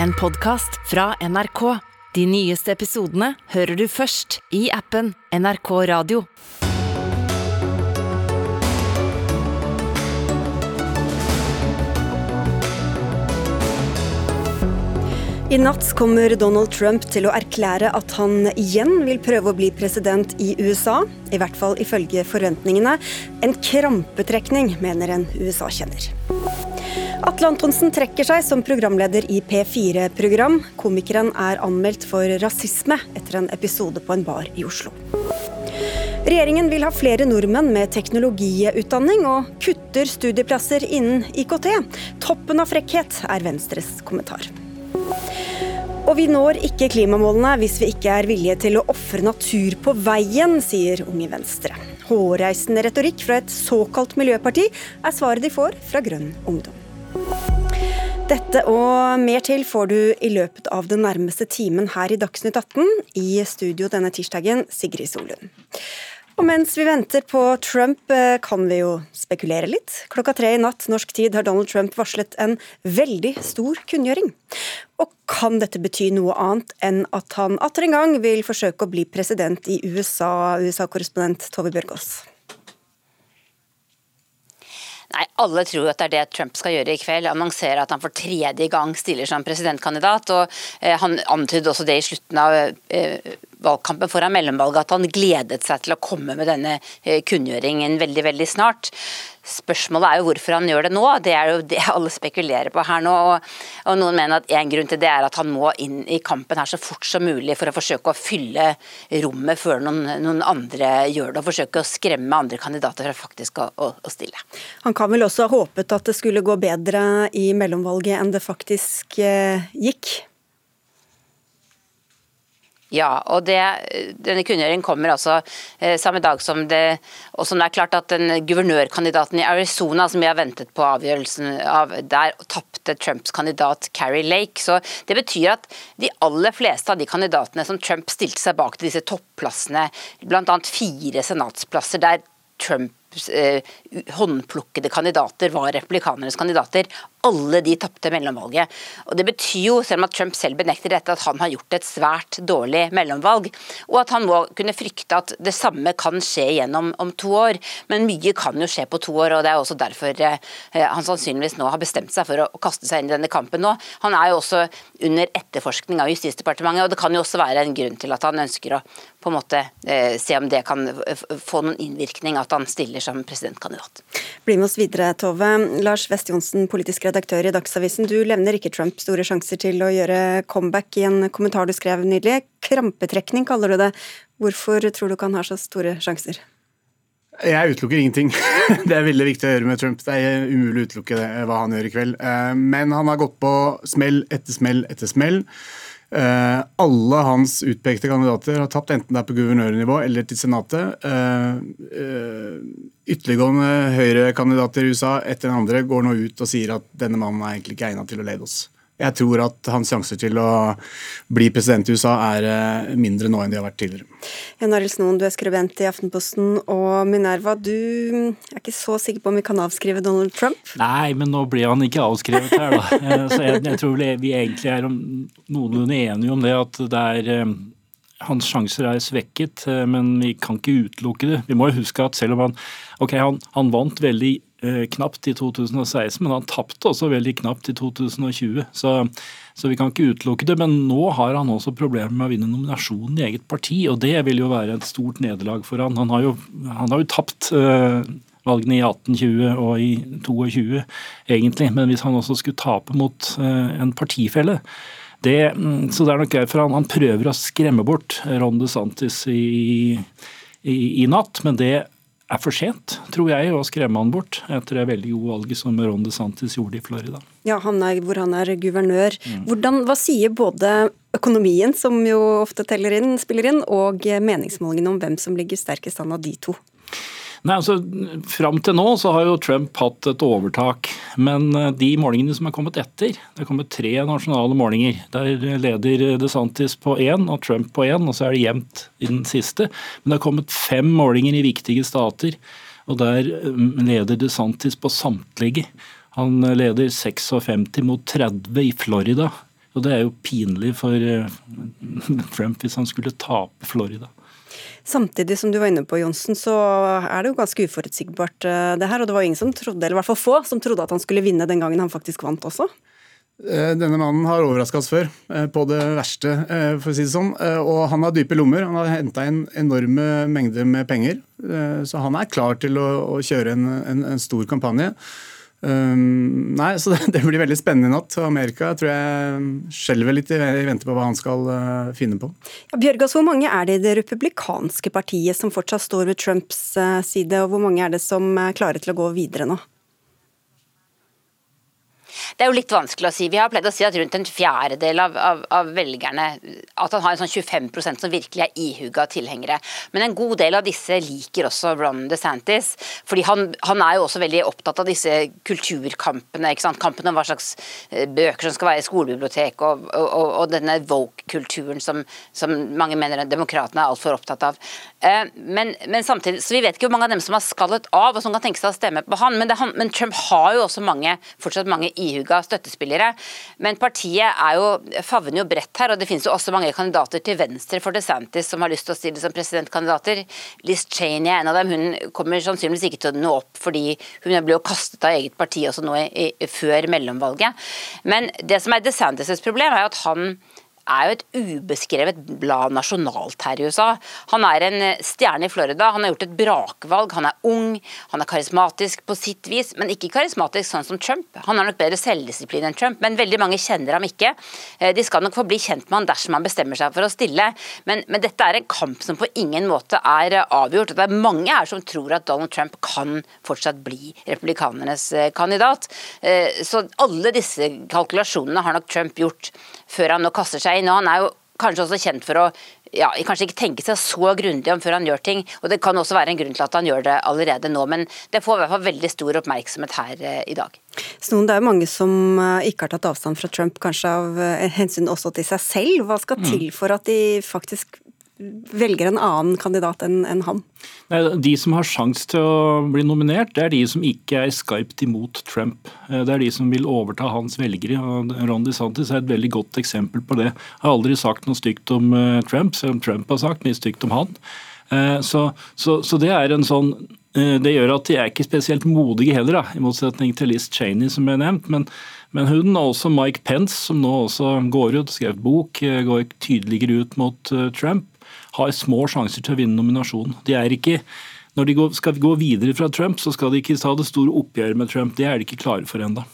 en podkast fra NRK. De nyeste episodene hører du først i appen NRK Radio. I natt kommer Donald Trump til å erklære at han igjen vil prøve å bli president i USA. I hvert fall ifølge forventningene. En krampetrekning, mener en USA-kjenner. Atle Antonsen trekker seg som programleder i P4-program. Komikeren er anmeldt for rasisme etter en episode på en bar i Oslo. Regjeringen vil ha flere nordmenn med teknologiutdanning, og kutter studieplasser innen IKT. Toppen av frekkhet, er Venstres kommentar. Og vi når ikke klimamålene hvis vi ikke er villige til å ofre natur på veien, sier Unge Venstre. Hårreisende retorikk fra et såkalt miljøparti er svaret de får fra Grønn ungdom. Dette og mer til får du i løpet av den nærmeste timen her i Dagsnytt 18. I studio denne tirsdagen, Sigrid Solund. Og mens vi venter på Trump, eh, kan vi jo spekulere litt. Klokka tre i natt norsk tid har Donald Trump varslet en veldig stor kunngjøring. Og kan dette bety noe annet enn at han atter en gang vil forsøke å bli president i USA, USA-korrespondent Tove Bjørgaas? Nei, Alle tror at det er det Trump skal gjøre i kveld. Annonsere at han for tredje gang stiller som presidentkandidat. og eh, Han antydet også det i slutten av eh, valgkampen foran mellomvalget, at han gledet seg til å komme med denne eh, kunngjøringen veldig, veldig snart. Spørsmålet er jo hvorfor han gjør det nå. Det er jo det alle spekulerer på her nå. Og, og Noen mener at en grunn til det er at han må inn i kampen her så fort som mulig for å forsøke å fylle rommet før noen, noen andre gjør det. Og forsøke å skremme andre kandidater fra faktisk å, å, å, stille. Han kan vel også ha håpet at det skulle gå bedre i mellomvalget enn det faktisk eh, gikk? Ja, og det, denne kunngjøringen kommer altså eh, samme dag som det og som det er klart at den guvernørkandidaten i Arizona som vi har ventet på avgjørelsen av, der tapte Trumps kandidat Carrie Lake. Så det betyr at de aller fleste av de kandidatene som Trump stilte seg bak til disse topplassene, bl.a. fire senatsplasser der Trump håndplukkede kandidater var republikanernes kandidater. Alle de tapte mellomvalget. Og Det betyr jo, selv om at Trump selv benekter dette, at han har gjort et svært dårlig mellomvalg. Og at han må kunne frykte at det samme kan skje igjen om, to år. Men mye kan jo skje på to år, og det er også derfor eh, han sannsynligvis nå har bestemt seg for å, kaste seg inn i denne kampen nå. Han er jo også under etterforskning av Justisdepartementet, og det kan jo også være en grunn til at han ønsker å på en måte eh, se om det kan få noen innvirkning at han stiller som presidentkandidat. Bli med oss videre, Tove. Lars West Johnsen, politisk redaktør i Dagsavisen. Du levner ikke Trump store sjanser til å gjøre comeback i en kommentar du skrev nylig. Krampetrekning kaller du det. Hvorfor tror du ikke han har så store sjanser? Jeg utelukker ingenting. Det er veldig viktig å gjøre med Trump. Det er umulig å utelukke det, hva han gjør i kveld. Eh, men han har gått på smell etter smell etter smell. Uh, alle hans utpekte kandidater har tapt, enten det er på guvernørnivå eller til Senatet. Uh, uh, ytterliggående høyrekandidater i USA etter den andre går nå ut og sier at denne mannen er egentlig ikke egnet til å lede oss. Jeg tror at hans sjanser til å bli president i USA er eh, mindre nå enn de har vært tidligere. Jan Arild Snoen, du er skribent i Aftenposten og Minerva. Du er ikke så sikker på om vi kan avskrive Donald Trump? Nei, men nå ble han ikke avskrevet her, da. Eh, så jeg, jeg tror vi egentlig er noenlunde enige om det at det er eh, hans sjanser er svekket, men vi kan ikke utelukke det. Vi må jo huske at selv om han okay, han, han vant veldig knapt i 2016, men han tapte også veldig knapt i 2020. Så, så, vi kan ikke utelukke det. Men nå har han også problemer med å vinne nominasjonen i eget parti, og det vil jo være et stort nederlag for han. Han har jo, han har jo tapt uh, valgene i 1820 og i 22, egentlig. Men hvis han også skulle tape mot uh, en partifelle det, mm, så det er nok greit for han. Han prøver å skremme bort Ron DeSantis i, i, i natt, men det er for sent, tror jeg, å skremme han bort etter det veldig gode valget som Ron DeSantis gjorde i Florida. Ja, han er, hvor han er guvernør. Mm. Hvordan, hva sier både økonomien, som jo ofte teller inn, spiller inn, og meningsmålingene om hvem som ligger sterkest an av de to? Nei, altså, Fram til nå så har jo Trump hatt et overtak. Men eh, de målingene som er kommet etter, det er kommet tre nasjonale målinger. Der leder DeSantis på én og Trump på én, og så er det jevnt i den siste. Men det har kommet fem målinger i viktige stater, og der eh, leder DeSantis på samtlige. Han leder 56 mot 30 i Florida. Og det er jo pinlig for Trump hvis han skulle tape Florida. Samtidig som du var inne på, Johnsen, så er det jo ganske uforutsigbart det her. Og det var ingen som trodde, eller i hvert fall få, som trodde at han skulle vinne den gangen han faktisk vant også. Eh, denne mannen har overraska oss før, eh, på det verste, eh, for å si det sånn. Og han har dype lommer. Han har henta inn enorme mengder med penger. Så han er klar til å kjøre en, en, en, stor kampanje. Um, nei, så det, det, blir veldig spennende i natt. Amerika tror jeg skjelver litt i vente på hva han skal uh, finne på. Ja, Bjørgas, hvor mange er det i det republikanske partiet som fortsatt står ved Trumps uh, side, og hvor mange er det som er klare til å gå videre nå? Det er jo litt vanskelig å si. Vi har pleid å si at rundt en fjerdedel av, av, av velgerne At han har en sånn 25% som virkelig er ihuga tilhengere. Men en god del av disse liker også Ron DeSantis. fordi han, han er jo også veldig opptatt av disse kulturkampene. ikke sant? Kampen om hva slags eh, bøker som skal være i skolebibliotek, og, og, og denne woke-kulturen som, som, mange mener demokratene er altfor opptatt av. Eh, men, men, samtidig, så Vi vet ikke hvor mange av dem som har skallet av og som kan tenke seg å stemme på han. Men, det, men Trump har jo også mange, fortsatt mange ihuga støttespillere. Men partiet er jo, favner jo bredt her, og det finnes jo også mange kandidater til venstre for DeSantis som har lyst til å stille som presidentkandidater. Liz Cheney er en av dem. Hun kommer sannsynligvis ikke til å nå opp fordi hun ble jo kastet av eget parti også nå i, i, før mellomvalget. Men det som er DeSantis' problem, er jo at han er jo et ubeskrevet blad nasjonalt her i USA. Han er en eh, stjerne i Florida, han har gjort et brakvalg. Han er ung, han er karismatisk på sitt vis, men ikke karismatisk sånn som Trump. Han har nok bedre selvdisiplin enn Trump, men veldig mange kjenner ham ikke. Eh, de skal nok få bli kjent med han dersom han bestemmer seg for å stille, men, men dette er en kamp som på ingen måte er eh, avgjort. Det er mange her som tror at Donald Trump kan fortsatt bli republikanernes kandidat. Så alle disse kalkulasjonene har nok Trump gjort før han nå kaster seg inn. og Han er jo kanskje også kjent for å ja, kanskje ikke tenke seg så grundig om før han gjør ting. og Det kan også være en grunn til at han gjør det allerede nå, men det får i hvert fall veldig stor oppmerksomhet her eh, i dag. Snoen, det er jo mange som eh, ikke har tatt avstand fra Trump, kanskje av eh, hensyn også til seg selv. Hva skal mm. til for at de faktisk velger en annen kandidat enn en han? De som har sjanse til å bli nominert, det er de som ikke er skarpt imot Trump. Eh, det er de som vil overta hans velgere. Ron DeSantis er et veldig godt eksempel på det. Jeg har aldri sagt noe stygt om eh, Trump, selv om Trump har sagt mye stygt om han. Eh, så, så, så det er en sånn det gjør at de er ikke spesielt modige heller, da, i motsetning til Liz Cheney, som ble nevnt. Men, men hun og også Mike Pence, som nå også går ut skrev bok, går tydeligere ut mot Trump har små sjanser til å vinne nominasjonen. De er ikke når de skal gå videre fra Trump, så skal de ikke ta det store oppgjøret med Trump. Det er de ikke klare for ennå.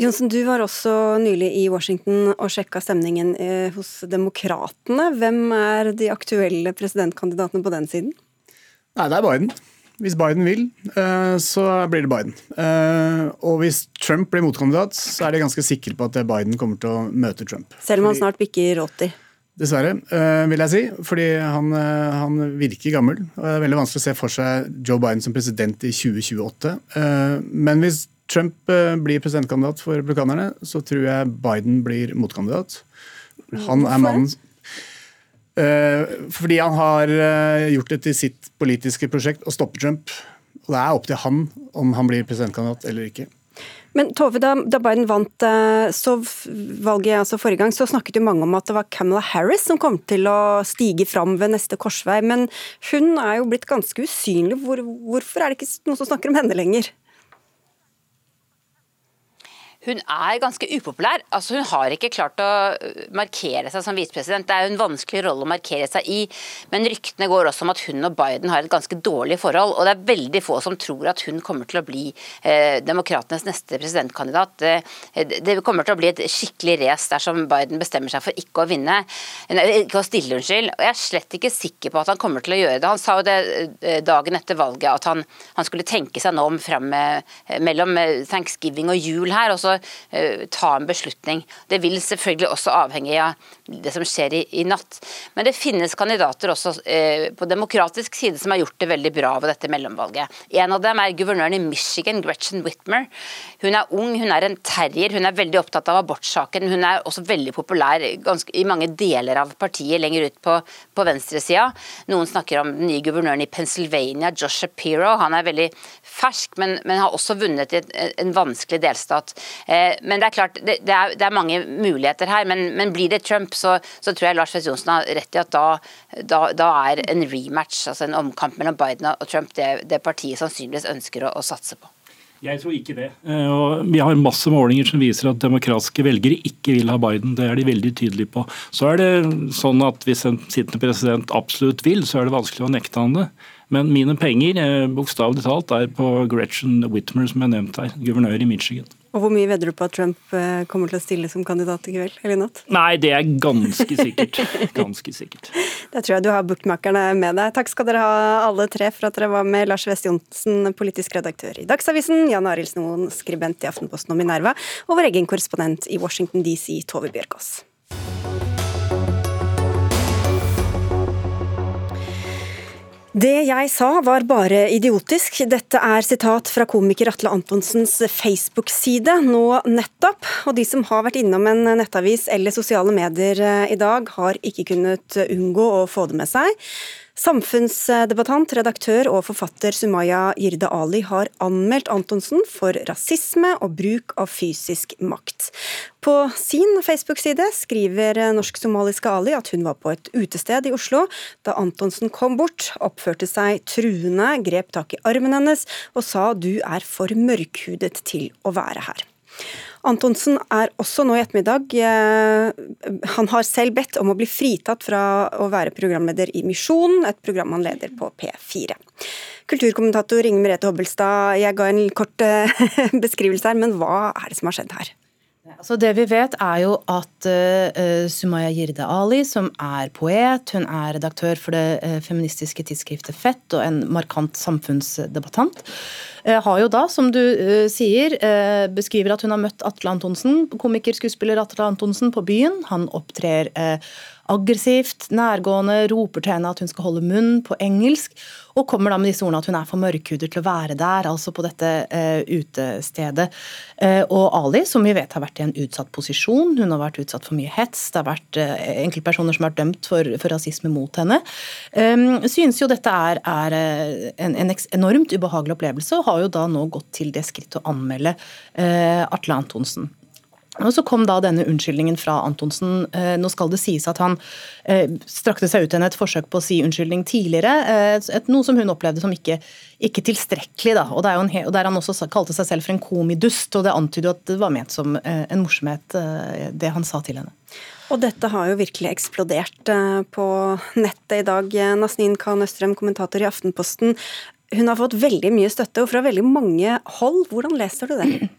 Jonsen, du var også nylig i Washington og sjekka stemningen eh, hos Demokratene. Hvem er de aktuelle presidentkandidatene på den siden? Nei, det er Biden. Hvis Biden vil, eh, så blir det Biden. Eh, og hvis Trump blir motkandidat, så er de ganske sikre på at Biden kommer til å møte Trump. Selv om han snart bikker 80? Dessverre, eh, vil jeg si. Fordi han, eh, han, virker gammel. og Det er veldig vanskelig å se for seg Joe Biden som president i 2028. Eh, men hvis Trump blir presidentkandidat for republikanerne, så tror jeg Biden blir motkandidat. Han er mannen Fordi han har gjort det til sitt politiske prosjekt å stoppe Trump. Og det er opp til han om han blir presidentkandidat eller ikke. Men Tove, da, da Biden vant eh, valget altså forrige gang, så snakket jo mange om at det var Camilla Harris som kom til å stige fram ved neste korsvei. Men hun er jo blitt ganske usynlig. Hvor, hvorfor er det ikke noen som snakker om henne lenger? Hun er ganske upopulær. Altså, hun har ikke klart å øh, markere seg som visepresident. Det er jo en vanskelig rolle å markere seg i, men ryktene går også om at hun og Biden har et ganske dårlig forhold. Og det er veldig få som tror at hun kommer til å bli eh, demokratenes neste presidentkandidat. Det, det, kommer til å bli et skikkelig race dersom Biden bestemmer seg for ikke å vinne, ikke å stille, unnskyld. Og jeg er slett ikke sikker på at han kommer til å gjøre det. Han sa jo det øh, dagen etter valget at han, han skulle tenke seg nå om fram mellom thanksgiving og jul her. og så uh, ta en beslutning. Det vil selvfølgelig også avhenge av det som skjer i, i natt. Men det finnes kandidater også uh, på demokratisk side som har gjort det veldig bra ved dette mellomvalget. En av dem er guvernøren i Michigan, Gretchen Whitmer. Hun er ung, hun er en terrier, hun er veldig opptatt av abortsaken. Hun er også veldig populær ganske, i mange deler av partiet lenger ut på, på venstresida. Noen snakker om den nye guvernøren i Pennsylvania, Josh Shapiro. Han er veldig fersk, men, men har også vunnet i en vanskelig delstat. Men det er klart, det, det, er, det er, mange muligheter her. Men, men blir det Trump, så, så, tror jeg Lars Fest Johnsen har rett i at da, da, da, er en rematch, altså en omkamp mellom Biden og Trump, det, det partiet sannsynligvis ønsker å, å satse på. Jeg tror ikke det. Og vi har masse målinger som viser at demokratiske velgere ikke vil ha Biden. Det er de veldig tydelige på. Så er det sånn at hvis en sittende president absolutt vil, så er det vanskelig å nekte han det. Men mine penger, eh, bokstavelig talt, er på Gretchen Whitmer, som jeg nevnte her, guvernør i Michigan. Og Hvor mye vedder du på at Trump eh, kommer til å stille som kandidat i kveld eller natt? Nei, det er ganske sikkert. Ganske sikkert. Da tror jeg du har bookmakerne med deg. Takk skal dere ha alle tre for at dere var med. Lars West Johnsen, politisk redaktør i Dagsavisen, Jan Arild Snoen, skribent i Aftenposten og Minerva, og vår egen korrespondent i Washington DC, Tove Bjørkås. Det jeg sa var bare idiotisk. Dette er sitat fra komiker Atle Antonsens Facebook-side nå nettopp. Og de som har vært innom en nettavis eller sosiale medier eh, i dag, har ikke kunnet unngå å få det med seg. Samfunnsdebattant, redaktør og forfatter Sumaya Jirde Ali har anmeldt Antonsen for rasisme og bruk av fysisk makt. På sin Facebook-side skriver norsk-somaliske Ali at hun var på et utested i Oslo da Antonsen kom bort, oppførte seg truende, grep tak i armen hennes og sa du er for mørkhudet til å være her. Antonsen er også nå i ettermiddag eh, Han har selv bedt om å bli fritatt fra å være programleder i Misjonen, et program han leder på P4. Kulturkommentator Inge Merete Hobbelstad, jeg ga en kort eh, beskrivelse her, men hva er det som har skjedd her? Altså det vi vet er jo at uh, Sumaya Jirde Ali, som er poet, hun er redaktør for det uh, feministiske tidsskriftet Fett og en markant samfunnsdebattant, uh, har jo da, som du sier, beskriver at hun har møtt Atle Antonsen, komiker-skuespiller Atle Antonsen, på byen. Han opptrer aggressivt, nærgående, roper til henne at hun skal holde munn på engelsk, og kommer da med disse ordene at hun er for mørkhudet til å være der, altså på dette uh, utestedet. Uh, og Ali, som vi vet har vært i en utsatt posisjon, hun har vært utsatt for mye hets, det har vært uh, enkeltpersoner som har vært dømt for, for rasisme mot henne, um, synes jo dette er, er en, en, enormt ubehagelig opplevelse, og har jo da nå gått til det skritt å anmelde Atle Antonsen. Og Så kom da denne unnskyldningen fra Antonsen. Eh, nå skal det sies at han eh, strakte seg ut til et forsøk på å si unnskyldning tidligere. Eh, noe som hun opplevde som ikke, ikke tilstrekkelig. Da. Og, en, og, Der han også kalte seg selv for en komidust, og det antyder at det var ment som en morsomhet, det han sa til henne. Og dette har jo virkelig eksplodert på nettet i dag. Nasnin Khan Østrem, kommentator i Aftenposten. Hun har fått veldig mye støtte, og fra veldig mange hold. Hvordan leser du det?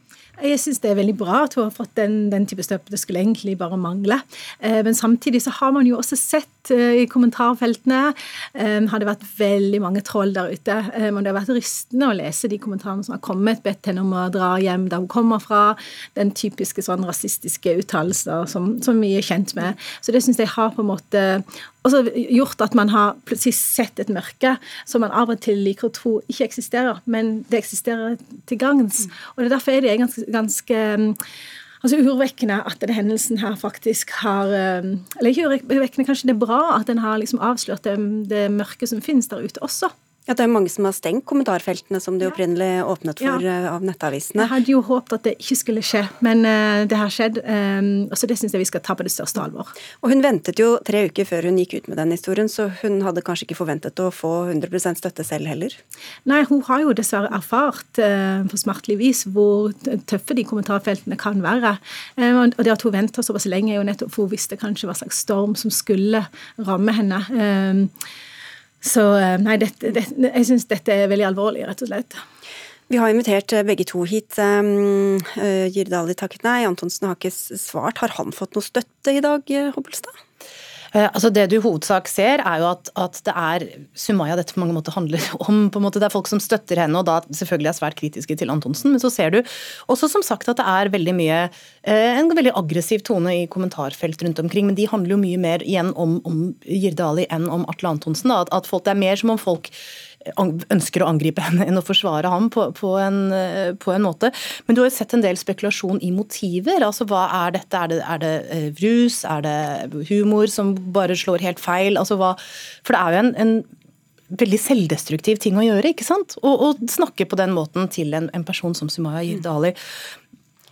Jeg syns det er veldig bra at hun har fått den, den type støtte. Det skulle egentlig bare mangle. Eh, men samtidig så har man jo også sett eh, i kommentarfeltene eh, har det vært veldig mange troll der ute. Men det har vært rystende å lese de kommentarene som har kommet, bedt henne om å dra hjem der hun kommer fra. Den typiske sånn rasistiske uttalelser som, som vi er kjent med. Så det syns jeg har på en måte også gjort at man har plutselig sett et mørke som man av og til liker å tro ikke eksisterer, men det eksisterer til gagns. Og det er derfor er det ganske, ganske altså urovekkende at denne hendelsen her faktisk har Eller ikke urovekkende, kanskje det er bra at den har liksom avslørt det, det mørke som finnes der ute også. Ja, Det er mange som har stengt kommentarfeltene som de opprinnelig åpnet for ja. Eh, av nettavisene. Jeg hadde jo håpet at det ikke skulle skje, men uh, det har skjedd. Um, og så Det syns jeg vi skal ta på det største alvor. Og Hun ventet jo tre uker før hun gikk ut med den historien, så hun hadde kanskje ikke forventet å få 100 støtte selv heller? Nei, hun har jo dessverre erfart uh, på smertelig vis hvor tøffe de kommentarfeltene kan være. Um, og det at hun venta såpass lenge, er jo nettopp for hun visste kanskje hva slags storm som skulle ramme henne. Um, så eh, nei, dette, dette, jeg syns dette er veldig alvorlig, rett og slett. Vi har invitert eh, begge to hit. Um, Girdali takket nei, Antonsen har ikke svart. Har han fått noe støtte i dag, Hobbelstad? Eh, altså Det du i hovedsak ser, er jo at, at, det er Sumaya dette på mange måter handler om. på en måte Det er folk som støtter henne, og da selvfølgelig er svært kritiske til Antonsen. Men så ser du også som sagt at det er veldig mye eh, en veldig aggressiv tone i kommentarfelt rundt omkring. Men de handler jo mye mer igjen om, om Jirde Ali enn om Atle Antonsen. Da. At folk, det er mer som om folk ønsker å angripe henne enn å forsvare ham på, på, en, på, en, måte. Men du har jo sett en del spekulasjon i motiver. altså Hva er dette? Er det, er det rus? Er det humor som bare slår helt feil? altså hva, For det er jo en, en veldig selvdestruktiv ting å gjøre, ikke sant? Å snakke på den måten til en, en person som Sumaya Yirdali.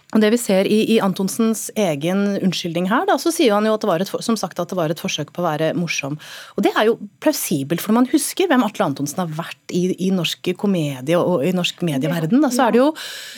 Og det vi ser i, i, Antonsens egen unnskyldning her, da, så sier han jo at det var et, som sagt at det var et forsøk på å være morsom. Og det er jo plausibelt, for når man husker hvem Atle Antonsen har vært i, i norsk komedie og i norsk medieverden, da, så er det jo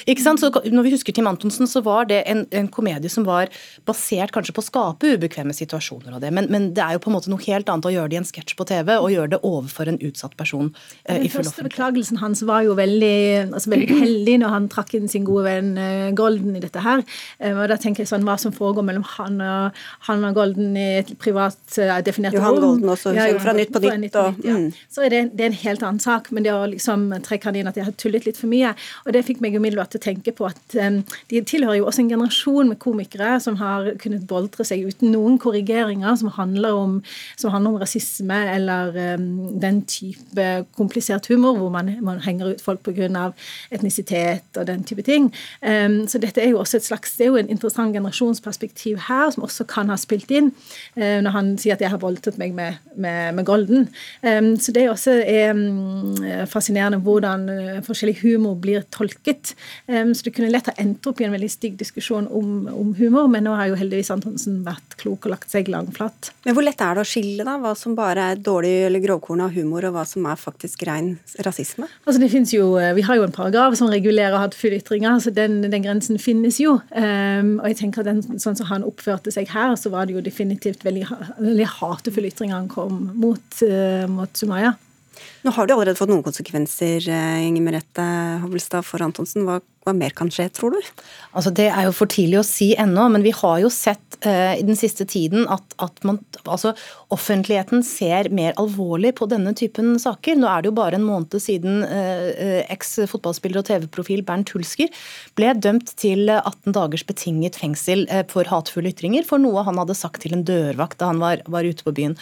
ikke sant, så Når vi husker Tim Antonsen, så var det en, en komedie som var basert kanskje på å skape ubekvemme situasjoner og det, men, men, det er jo på en måte noe helt annet å gjøre det i en sketsj på TV og gjøre det overfor en utsatt person. Eh, Den første beklagelsen hans var jo veldig, altså veldig heldig når han trakk inn sin gode venn eh, Golden dette her. Eh, og da tenker jeg sånn, Hva som foregår mellom han og, Hanna Golden i et privat uh, definert Johan rom. Golden også, ja, fra Nytt på Nytt. Og, ja. mm. Så er det, det, er en helt annen sak, men det å liksom trekke han inn at jeg har tullet litt for mye, og det fikk meg umiddelbart til å tenke på at um, de tilhører jo også en generasjon med komikere som har kunnet boltre seg uten noen korrigeringer som handler om, som handler om rasisme eller um, den type komplisert humor hvor man, man henger ut folk pga. etnisitet og den type ting. Um, så dette er jo også et slags, det er jo en interessant generasjonsperspektiv her, som også kan ha spilt inn uh, når han sier at jeg har voldtatt meg med, med, med Golden. Så det er også um, fascinerende hvordan uh, forskjellig humor blir tolket. Så det kunne lett ha endt opp i en veldig stygg diskusjon om, om, humor, men nå har jo heldigvis Antonsen vært klok og lagt seg langflat. Men hvor lett er det å skille da, hva som bare er dårlig eller grovkorn av humor, og hva som er faktisk ren rasisme? Altså det finnes jo, eh, Vi har jo en paragraf som regulerer hatefulle ytringer, så den, den, grensen finnes jo. Um, og jeg tenker at den, sånn som han oppførte seg her, så var det jo definitivt veldig, veldig hatefulle ytringer han kom mot, uh, mot Sumaya. Nå har det allerede fått noen konsekvenser, eh, Inger Merete Hovelstad, for Antonsen. Hva, hva, mer kan skje, tror du? Altså, det er jo for tidlig å si ennå, men vi har jo sett eh, i den siste tiden at, at man, altså, offentligheten ser mer alvorlig på denne typen saker. Nå er det jo bare en måned siden eh, eh eks-fotballspiller og TV-profil Bernt Hulsker ble dømt til 18 dagers betinget fengsel eh, for hatefulle ytringer for noe han hadde sagt til en dørvakt da han var, var ute på byen.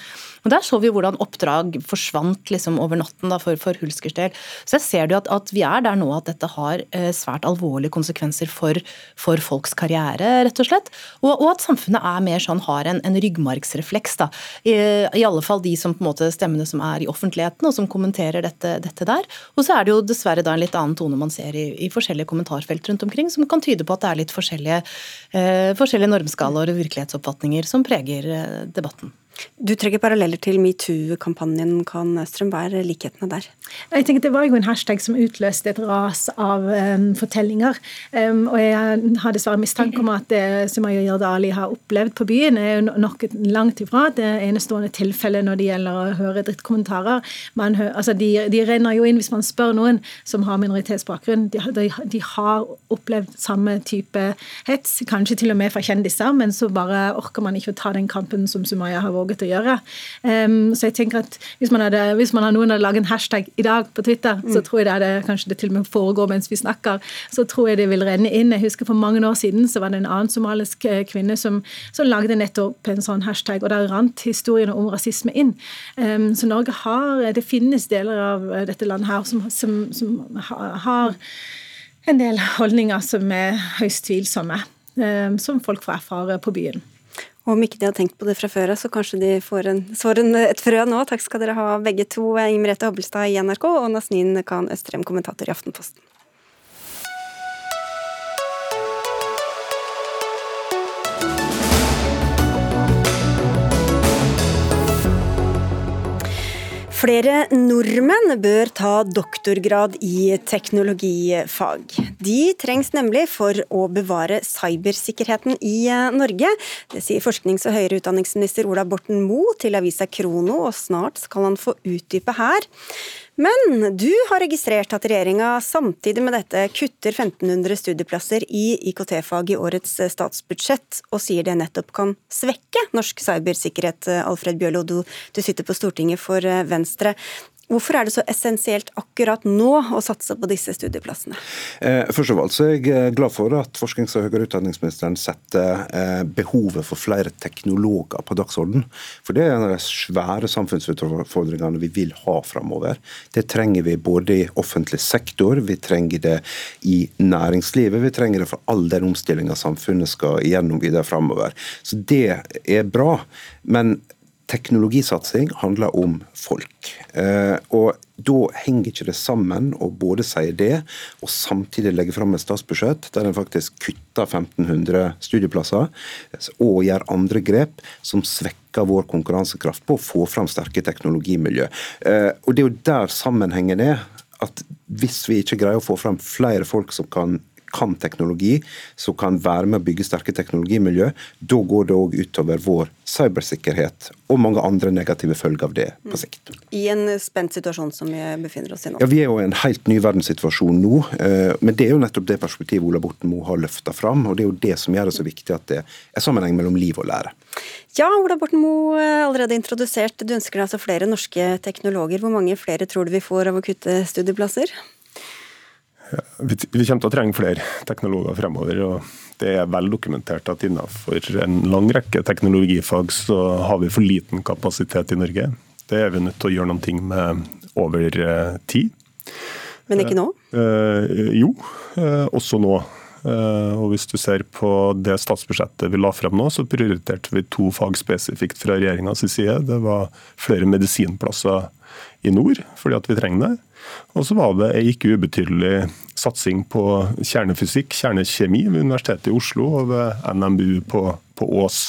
Og Der så vi hvordan oppdrag forsvant liksom over natten da, for, for Hulskers del. Så jeg ser jo at, at, vi er der nå at dette har eh, svært alvorlige konsekvenser for, for, folks karriere, rett og slett. Og, og, at samfunnet er mer sånn, har en, en ryggmargsrefleks. da. I, I, alle fall de som på en måte stemmene som er i offentligheten og som kommenterer dette, dette der. Og så er det jo dessverre da en litt annen tone man ser i, i forskjellige kommentarfelt rundt omkring, som kan tyde på at det er litt forskjellige, eh, forskjellige normskalaer og virkelighetsoppfatninger som preger eh, debatten. Du trekker paralleller til metoo-kampanjen. Kan Østrøm være likhetene der? Jeg tenker Det var jo en hashtag som utløste et ras av um, fortellinger. Um, og jeg har dessverre mistanke om at det Sumaya Yardali har opplevd på byen, er jo nok langt ifra det enestående tilfellet når det gjelder å høre drittkommentarer. Hører, altså de, de, renner jo inn hvis man spør noen som har minoritetsbakgrunn. De, de, de har opplevd samme type hets, kanskje til og med fra kjendiser, men så bare orker man ikke å ta den kampen som Sumaya har våget å gjøre. Um, så jeg tenker at hvis man, hadde, hvis man hadde noen hadde laget en hashtag i dag på Twitter, mm. så tror jeg det hadde, kanskje det til og med foregår mens vi snakker, så tror jeg det vil renne inn. Jeg husker For mange år siden så var det en annen somalisk eh, kvinne som, som lagde nettopp en sånn hashtag, og der rant historiene om rasisme inn. Um, så Norge har Det finnes deler av eh, dette landet her som, som, som har en del holdninger som er høyst tvilsomme, um, som folk får erfare på byen. Og om ikke de har tenkt på det fra før av, så kanskje de får, en, får en, et frø nå. Takk skal dere ha begge to, Inger Merete Hobbelstad i NRK og Nasneen Khan Østrem, kommentator i Aftenposten. Flere nordmenn bør ta doktorgrad i teknologifag. De trengs nemlig for å bevare cybersikkerheten i eh, Norge. Det sier forsknings- og høyere utdanningsminister Ola Borten Moe til avisa Krono, og snart skal han få utdype her. Men du har registrert at regjeringa samtidig med dette kutter 1500 studieplasser i IKT-fag i årets statsbudsjett, og sier det nettopp kan svekke norsk cybersikkerhet. Alfred Bjørlo, du, du sitter på Stortinget for Venstre. Hvorfor er det så essensielt akkurat nå å satse på disse studieplassene? Eh, først av alt så er jeg eh, glad for at forsknings- og høyere utdanningsministeren setter eh, behovet for flere teknologer på dagsorden. For det er en av de svære samfunnsutfordringene vi vil ha framover. Det trenger vi både i offentlig sektor, vi trenger det i næringslivet, vi trenger det for all den omstillinga samfunnet skal gjennom videre framover. Så det er bra. Men Teknologisatsing handler om folk. Eh, og Da henger ikke det sammen å både si det og samtidig legge fram et statsbudsjett der en faktisk kutter 1500 studieplasser og gjør andre grep som svekker vår konkurransekraft på å få fram sterke teknologimiljø. Eh, og Det er jo der sammenhengen er. at Hvis vi ikke greier å få fram flere folk som kan kan teknologi, som kan være med å bygge sterke teknologimiljø, da går det òg utover vår cybersikkerhet og mange andre negative følger av det på mm. sikt. I en spent situasjon som vi befinner oss i nå? Ja, Vi er jo i en helt ny verdenssituasjon nå. Eh, men det er jo nettopp det perspektivet Ola Borten Moe har løfta fram. Og det er jo det som gjør det så viktig at det er sammenheng mellom liv og lære. Ja, Ola Borten Moe, allerede introdusert. Du ønsker deg altså flere norske teknologer. Hvor mange flere tror du vi får av å kutte studieplasser? Vi, kommer til å trenge flere teknologer fremover. og Det er vel dokumentert at innenfor en lang rekke teknologifag så har vi for liten kapasitet i Norge. Det er vi nødt til å gjøre noe med over eh, tid. Men ikke nå? Eh, eh, jo, eh, også nå. Eh, og Hvis du ser på det statsbudsjettet vi la frem nå, så prioriterte vi to fag spesifikt fra regjeringas side. Det var flere medisinplasser i nord, fordi at vi trenger det. Og så var det ei ikke ubetydelig satsing på kjernefysikk, kjernekjemi ved Universitetet i Oslo og ved NMBU på, på Ås.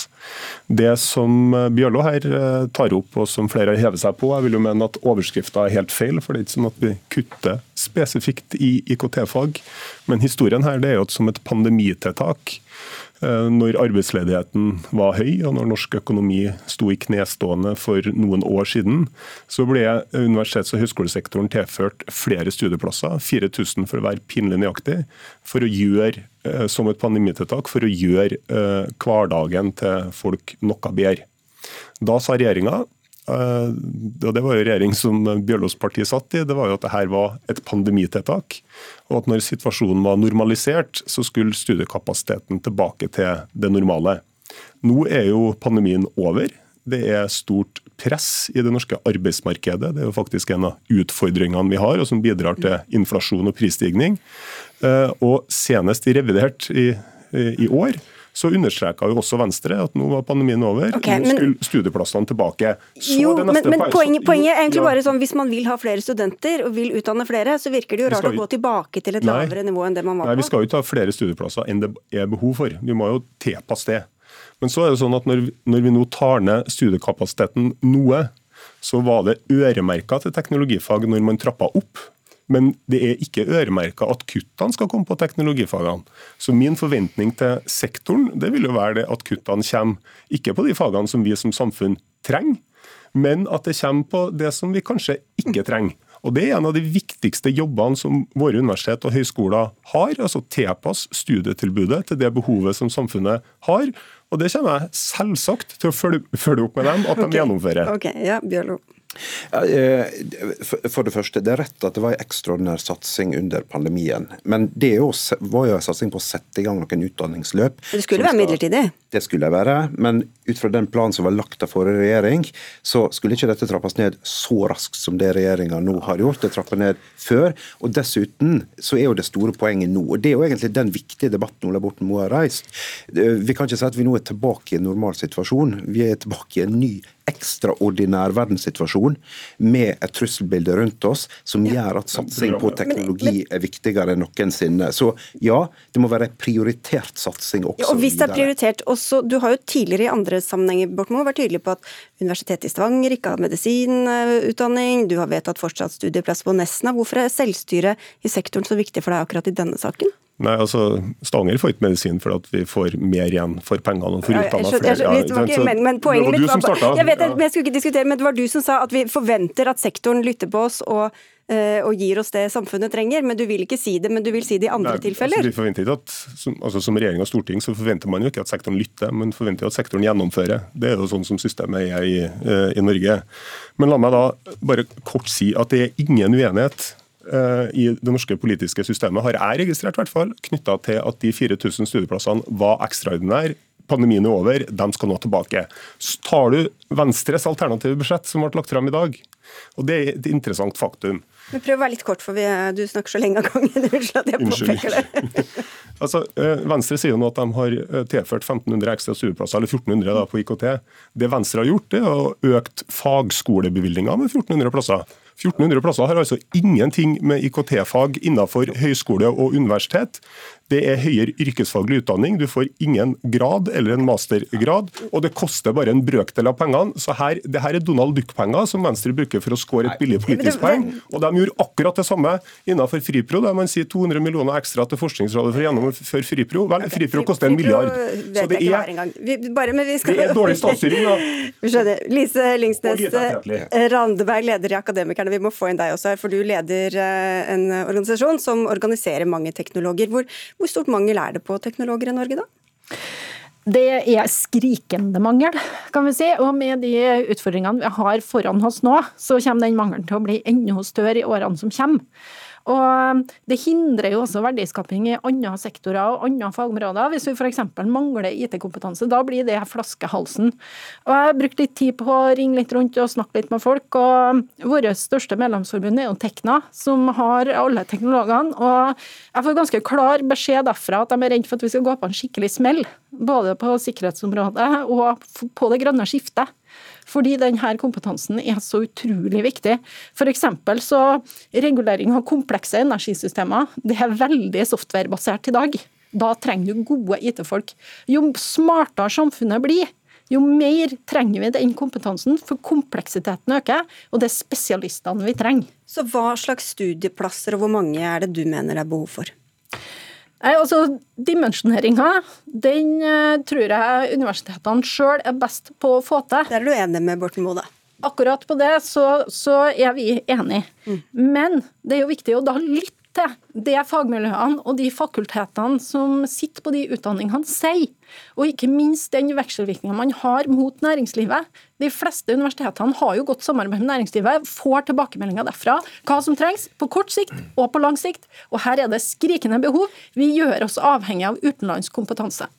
Det som Bjørlo her eh, tar opp, og som flere hever seg på, jeg vil jo mene at overskrifta er helt feil. For det er ikke sånn at vi kutter spesifikt i IKT-fag. Men historien her det er jo som et pandemitiltak Eh, når arbeidsledigheten var høy og når norsk økonomi sto i knestående for noen år siden, så ble universitets- og høyskolesektoren tilført flere studieplasser, 4000 for å være pinlig nøyaktig, for å gjøre, eh, som et pandemitiltak for å gjøre eh, hverdagen til folk noe bedre. Da sa regjeringa og Det var jo regjering som Bjørlos parti satt i. Det var jo at dette var et pandemitiltak og at når situasjonen var normalisert, så skulle studiekapasiteten tilbake til det normale. Nå er jo pandemien over. Det er stort press i det norske arbeidsmarkedet. Det er jo faktisk en av utfordringene vi har, og som bidrar til inflasjon og prisstigning. Eh, og senest i revidert i, i år så understreka jo også Venstre at nå var pandemien over, okay, nå skulle studieplassene tilbake. jo, men, men poenget, poenget, er egentlig bare sånn hvis man vil ha flere studenter og vil utdanne flere, så virker det jo rart å gå tilbake til et nei, lavere nivå enn det man var på. Nei, Vi skal jo ikke ha flere studieplasser enn det er behov for. Vi må jo tilpasse det. Men så er det sånn at når, når vi nå tar ned studiekapasiteten noe, så var det øremerka til teknologifag når man trappa opp. Men det er ikke øremerka at kuttene skal komme på teknologifagene. Så min forventning til sektoren det vil jo være det at kuttene kommer ikke på de fagene som vi som samfunn trenger, men at det kommer på det som vi kanskje ikke trenger. Og Det er en av de viktigste jobbene som våre universitet og høyskoler har. altså Tilpasse studietilbudet til det behovet som samfunnet har. Og Det kommer jeg selvsagt til å følge, følge opp med dem at de okay. gjennomfører. Ok, ja, Bjørlo. Eh, for det første, det er rett at det var en ekstraordinær satsing under pandemien. Men det var jo en satsing på å sette i gang noen utdanningsløp. Det skulle være midlertidig? Det skulle det være. Men ut fra den planen som var lagt av forrige regjering, så skulle ikke dette trappes ned så raskt som det regjeringa nå har gjort. Det trapper ned før. Og dessuten så er jo det store poenget nå, og det er jo egentlig den viktige debatten Ola Borten Moe har reist. Vi kan ikke si at vi nå er tilbake i en normal situasjon. Vi er tilbake i en ny ekstraordinær verdenssituasjon med et trusselbilde rundt oss som gjør at satsing på teknologi er viktigere enn noensinne. Så ja, det må være en prioritert satsing også. Ja, og hvis det er prioritert også, Du har jo tidligere i andre sammenhenger Bortmo, vært tydelig på at Universitetet i Stavanger ikke har medisinutdanning, du har vedtatt fortsatt studieplass på Nesna. Hvorfor er selvstyret i sektoren så viktig for deg akkurat i denne saken? Nei, altså Stavanger får ikke medisin for at vi får mer igjen for pengene og får utdanna flere. Jeg, jeg, jeg, men, men poenget mitt var, var jeg vet, jeg skulle ikke diskutere, men Det var du som sa at vi forventer at sektoren lytter på oss og, uh, og gir oss det samfunnet trenger. Men du vil ikke si det, men du vil si det i andre Nei, tilfeller. Altså, vi forventer ikke at, som, altså, som regjering og storting så forventer man jo ikke at sektoren lytter, men forventer at sektoren gjennomfører. Det er jo sånn som systemet er i, uh, i Norge. Men la meg da bare kort si at det er ingen uenighet Eh, i det norske politiske systemet, har jeg registrert, i hvert fall, knytta til at de 4000 studieplassene var ekstraordinære pandemien er over, de skal nå tilbake. Så tar du Venstres alternative budsjett som ble lagt fram i dag, og det er et interessant faktum. Men Prøv å være litt kort, for vi, du snakker så lenge av gangen. Unnskyld at jeg påpeker det. altså, eh, Venstre sier nå at de har eh, tilført 1500 ekstra studieplasser, eller 1400 da, på IKT. Det Venstre har gjort, det er å økt fagskolebevilgninga med 1400 plasser. 1400 plasser har altså ingenting med IKT-fag innenfor høyskole og universitet. Det er høyere yrkesfaglig utdanning. Du får ingen grad eller en mastergrad, og det koster bare en brøkdel av pengene. Så her, det her er Donald Duck-penger som Venstre bruker for å skåre et billig politisk poeng. Og de gjorde akkurat det samme innenfor FRIPRO, der man sier 200 millioner ekstra til Forskningsrådet for å gjennomføre FRIPRO. Vel, FRIPRO koster en milliard. Så det er, det er dårlig statsstyring, da. Vi skjønner. Lise Lingsnes Randeberg, leder i Akademikerne. Vi må få inn deg også her, for du leder eh, en organisasjon som organiserer mange teknologer. Hvor hvor stort mangel er det på teknologer i Norge da? Det er skrikende mangel, kan vi si. Og med de utfordringene vi har foran oss nå, så kommer den mangelen til å bli enda større i årene som kommer. Og Det hindrer jo også verdiskaping i andre sektorer og andre fagområder. Hvis vi f.eks. mangler IT-kompetanse, da blir det flaskehalsen. Og Jeg har brukt litt tid på å ringe litt rundt og snakke litt med folk. og Vårt største medlemsforbund er jo Tekna, som har alle teknologene. og Jeg får ganske klar beskjed derfra at de er redd for at vi skal gå på en skikkelig smell. Både på sikkerhetsområdet og på det grønne skiftet. Fordi denne kompetansen er så utrolig viktig. F.eks. så regulering av komplekse energisystemer det er veldig softwarebasert i dag. Da trenger du gode IT-folk. Jo smartere samfunnet blir, jo mer trenger vi den kompetansen, for kompleksiteten øker, og det er spesialistene vi trenger. Så hva slags studieplasser og hvor mange er det du mener det er behov for? Nei, altså Dimensjoneringa den uh, tror jeg universitetene sjøl er best på å få til. Der er du enig med Borten Moe, da? Akkurat på det så, så er vi enige. Mm. Men det er jo viktig å da lytte til det fagmiljøene og de fakultetene som sitter på de utdanningene sier. Og ikke minst den vekselvirkninga man har mot næringslivet. De fleste universitetene har jo godt samarbeid med næringslivet, får tilbakemeldinger derfra hva som trengs på kort sikt og på lang sikt. Og her er det skrikende behov. Vi gjør oss avhengig av utenlandsk kompetanse.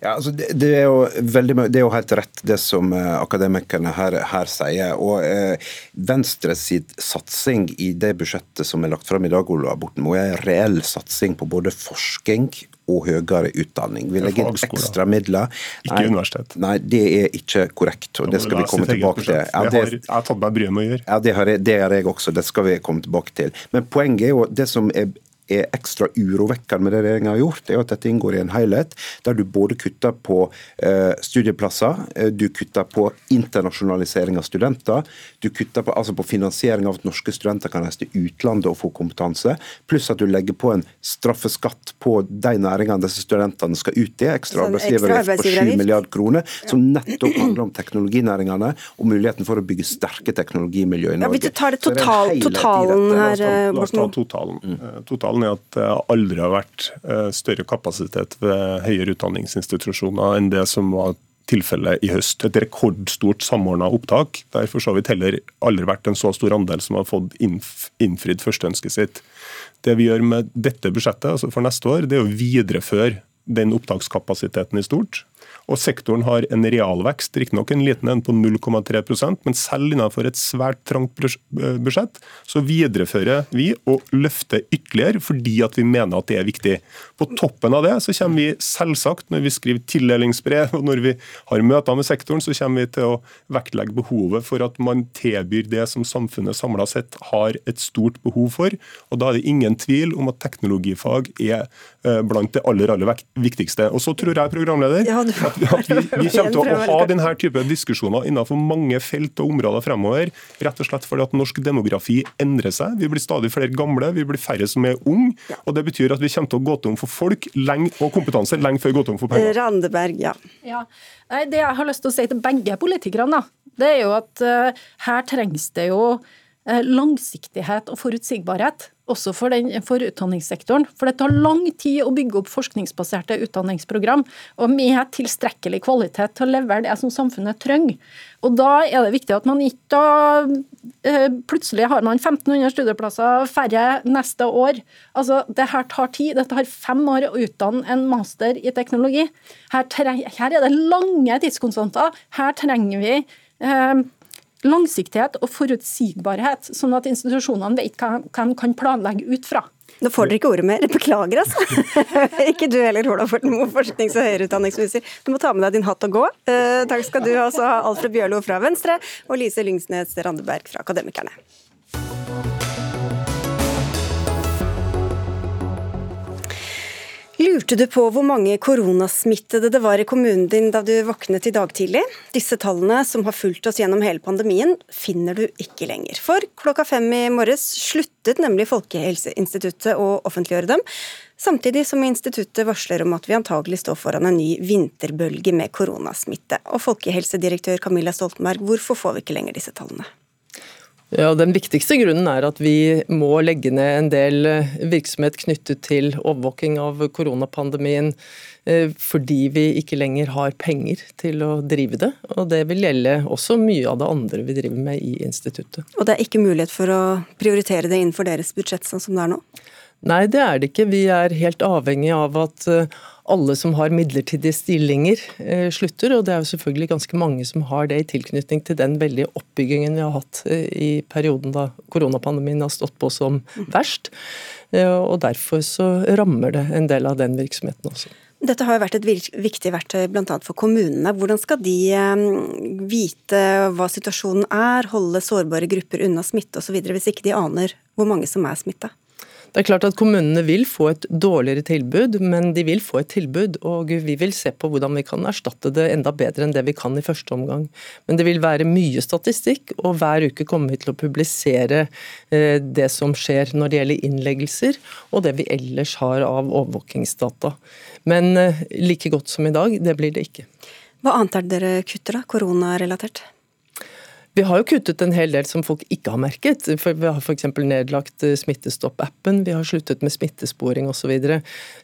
Ja, altså det, det, er jo veldig, det er jo helt rett det som eh, akademikerne her, her sier. og eh, Venstre sitt satsing i det budsjettet som er lagt fram i dag, Ola Borten er en reell satsing på både forskning og høyere utdanning. Vi legger inn ekstra midler. Ikke universitet. Nei, det er ikke korrekt. og Det skal vi komme tilbake til. Ja, det, jeg har tatt meg bryet med å gjøre. Ja, det har, jeg, det har jeg også. Det skal vi komme tilbake til. Men poenget er jo det som er er ekstra urovekkende med det regjeringa har gjort, er at dette inngår i en helhet, der du både kutter på eh, studieplasser, eh, du kutter på internasjonalisering av studenter, du kutter på, altså på finansiering av at norske studenter kan reise til utlandet og få kompetanse, pluss at du legger på en straffeskatt på de næringene disse studentene skal ut i, ekstra sånn arbeidsgiveravgift på 7 milliard kroner, som nettopp handler om teknologinæringene og muligheten for å bygge sterke teknologimiljø i Norge. Ja, vi tar det total, totalen her, La oss ta totalen. Mm. totalen er at det aldri har vært eh, større kapasitet ved høyere utdanningsinstitusjoner enn det som var tilfellet i høst. Et rekordstort samordna opptak. Derfor for så vidt heller aldri vært en så stor andel som har fått innfridd førsteønsket sitt. Det vi gjør med dette budsjettet altså for neste år, det er å videreføre den opptakskapasiteten i stort. Og sektoren har en realvekst, riktignok en liten en på 0,3% men selv innenfor et svært trangt budsjett, så viderefører vi og løfter ytterligere fordi at vi mener at det er viktig. På toppen av det så kommer vi selvsagt, når vi skriver tildelingsbrev og når vi har møter med sektoren, så kommer vi til å vektlegge behovet for at man tilbyr det som samfunnet samla sett har et stort behov for. Og Da er det ingen tvil om at teknologifag er eh, blant det aller, aller viktigste. Og så tror jeg, programleder, at, at vi, vi, kommer til å ha denne type diskusjoner innenfor mange felt og områder fremover. Rett og slett fordi at norsk demografi endrer seg. Vi blir stadig flere gamle, vi blir færre som er unge. og Det betyr at vi kommer til å gå tom for folk lenge, og kompetanse lenge før vi går tom for penger. Randeberg, ja. ja. Det jeg har lyst til å si til begge politikerne, det er jo at uh, her trengs det jo eh, langsiktighet og forutsigbarhet, også for, den, for, utdanningssektoren. For det tar lang tid å bygge opp forskningsbaserte utdanningsprogram, og med tilstrekkelig kvalitet til å levere det som samfunnet trenger. Og Da er det viktig at man ikke da eh, Plutselig har man 1500 studieplasser færre neste år. Altså, Det her tar tid. Dette har fem år å utdanne en master i teknologi. Her, her er det lange tidskonstanter. Her trenger vi eh, langsiktighet og forutsigbarhet, sånn at institusjonene vet hva de kan planlegge ut fra. Nå får dere ikke ordet mer. Beklager, altså. ikke du heller, Ola Fortenmo, forsknings- og høyere utdanningsminister. Du må ta med deg din hatt og gå. Uh, takk skal du også ha, Alfred Bjørlo fra Venstre og Lise Lyngsnes Randeberg fra Akademikerne. Lurte du på hvor mange koronasmittede det var i kommunen din da du våknet i dag tidlig? Disse tallene, som har fulgt oss gjennom hele pandemien, finner du ikke lenger. For klokka fem i morges sluttet nemlig Folkehelseinstituttet å offentliggjøre dem. Samtidig som instituttet varsler om at vi antagelig står foran en ny vinterbølge med koronasmitte. Og folkehelsedirektør Camilla Stoltenberg, hvorfor får vi ikke lenger disse tallene? Ja, Den viktigste grunnen er at vi må legge ned en del eh, virksomhet knyttet til overvåking av koronapandemien eh, fordi vi ikke lenger har penger til å drive det. Og det vil gjelde også mye av det andre vi driver med i instituttet. Og det er ikke mulighet for å prioritere det innenfor deres budsjett sånn som det er nå? Nei, det er det ikke. Vi er helt avhengig av at eh, alle som har midlertidige stillinger, eh, slutter. Og det er jo selvfølgelig ganske mange som har det i tilknytning til den veldige oppbyggingen vi har hatt eh, i perioden da koronapandemien har stått på som verst. Og derfor så rammer det en del av den virksomheten også. Dette har jo vært et viktig verktøy bl.a. for kommunene. Hvordan skal de vite hva situasjonen er, holde sårbare grupper unna smitte osv., hvis ikke de aner hvor mange som er smitta? Det er klart at Kommunene vil få et dårligere tilbud, men de vil få et tilbud. Og vi vil se på hvordan vi kan erstatte det enda bedre enn det vi kan i første omgang. Men det vil være mye statistikk, og hver uke kommer vi til å publisere eh, det som skjer når det gjelder innleggelser, og det vi ellers har av overvåkingsdata. Men eh, like godt som i dag, det blir det ikke. Hva annet er det dere kutter, da? Koronarelatert? Vi har jo kuttet en hel del som folk ikke har merket. For vi har f.eks. nedlagt eh, Smittestopp-appen, vi har sluttet med smittesporing osv.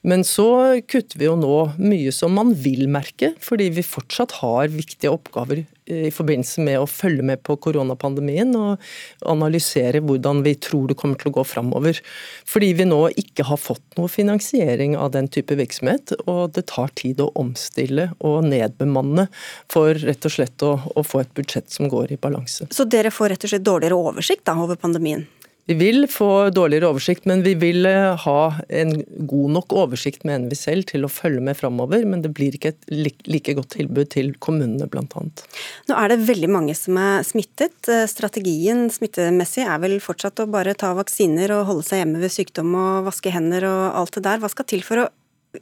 Men så kutter vi jo nå mye som man vil merke, fordi vi fortsatt har viktige oppgaver i forbindelse med å følge med på koronapandemien og analysere hvordan vi tror det kommer til å gå framover. Fordi vi nå ikke har fått noe finansiering av den type virksomhet, og det tar tid å omstille og nedbemanne for rett og slett å, å få et budsjett som går i balanse. Så dere får rett og slett dårligere oversikt da, over pandemien? Vi vil få dårligere oversikt, men vi vil eh, ha en god nok oversikt, mener vi selv, til å følge med framover. Men det blir ikke et like godt tilbud til kommunene, bl.a. Nå er det veldig mange som er smittet. Eh, strategien smittemessig er vel fortsatt å bare ta vaksiner og holde seg hjemme ved sykdom og vaske hender og alt det der. Hva skal til for å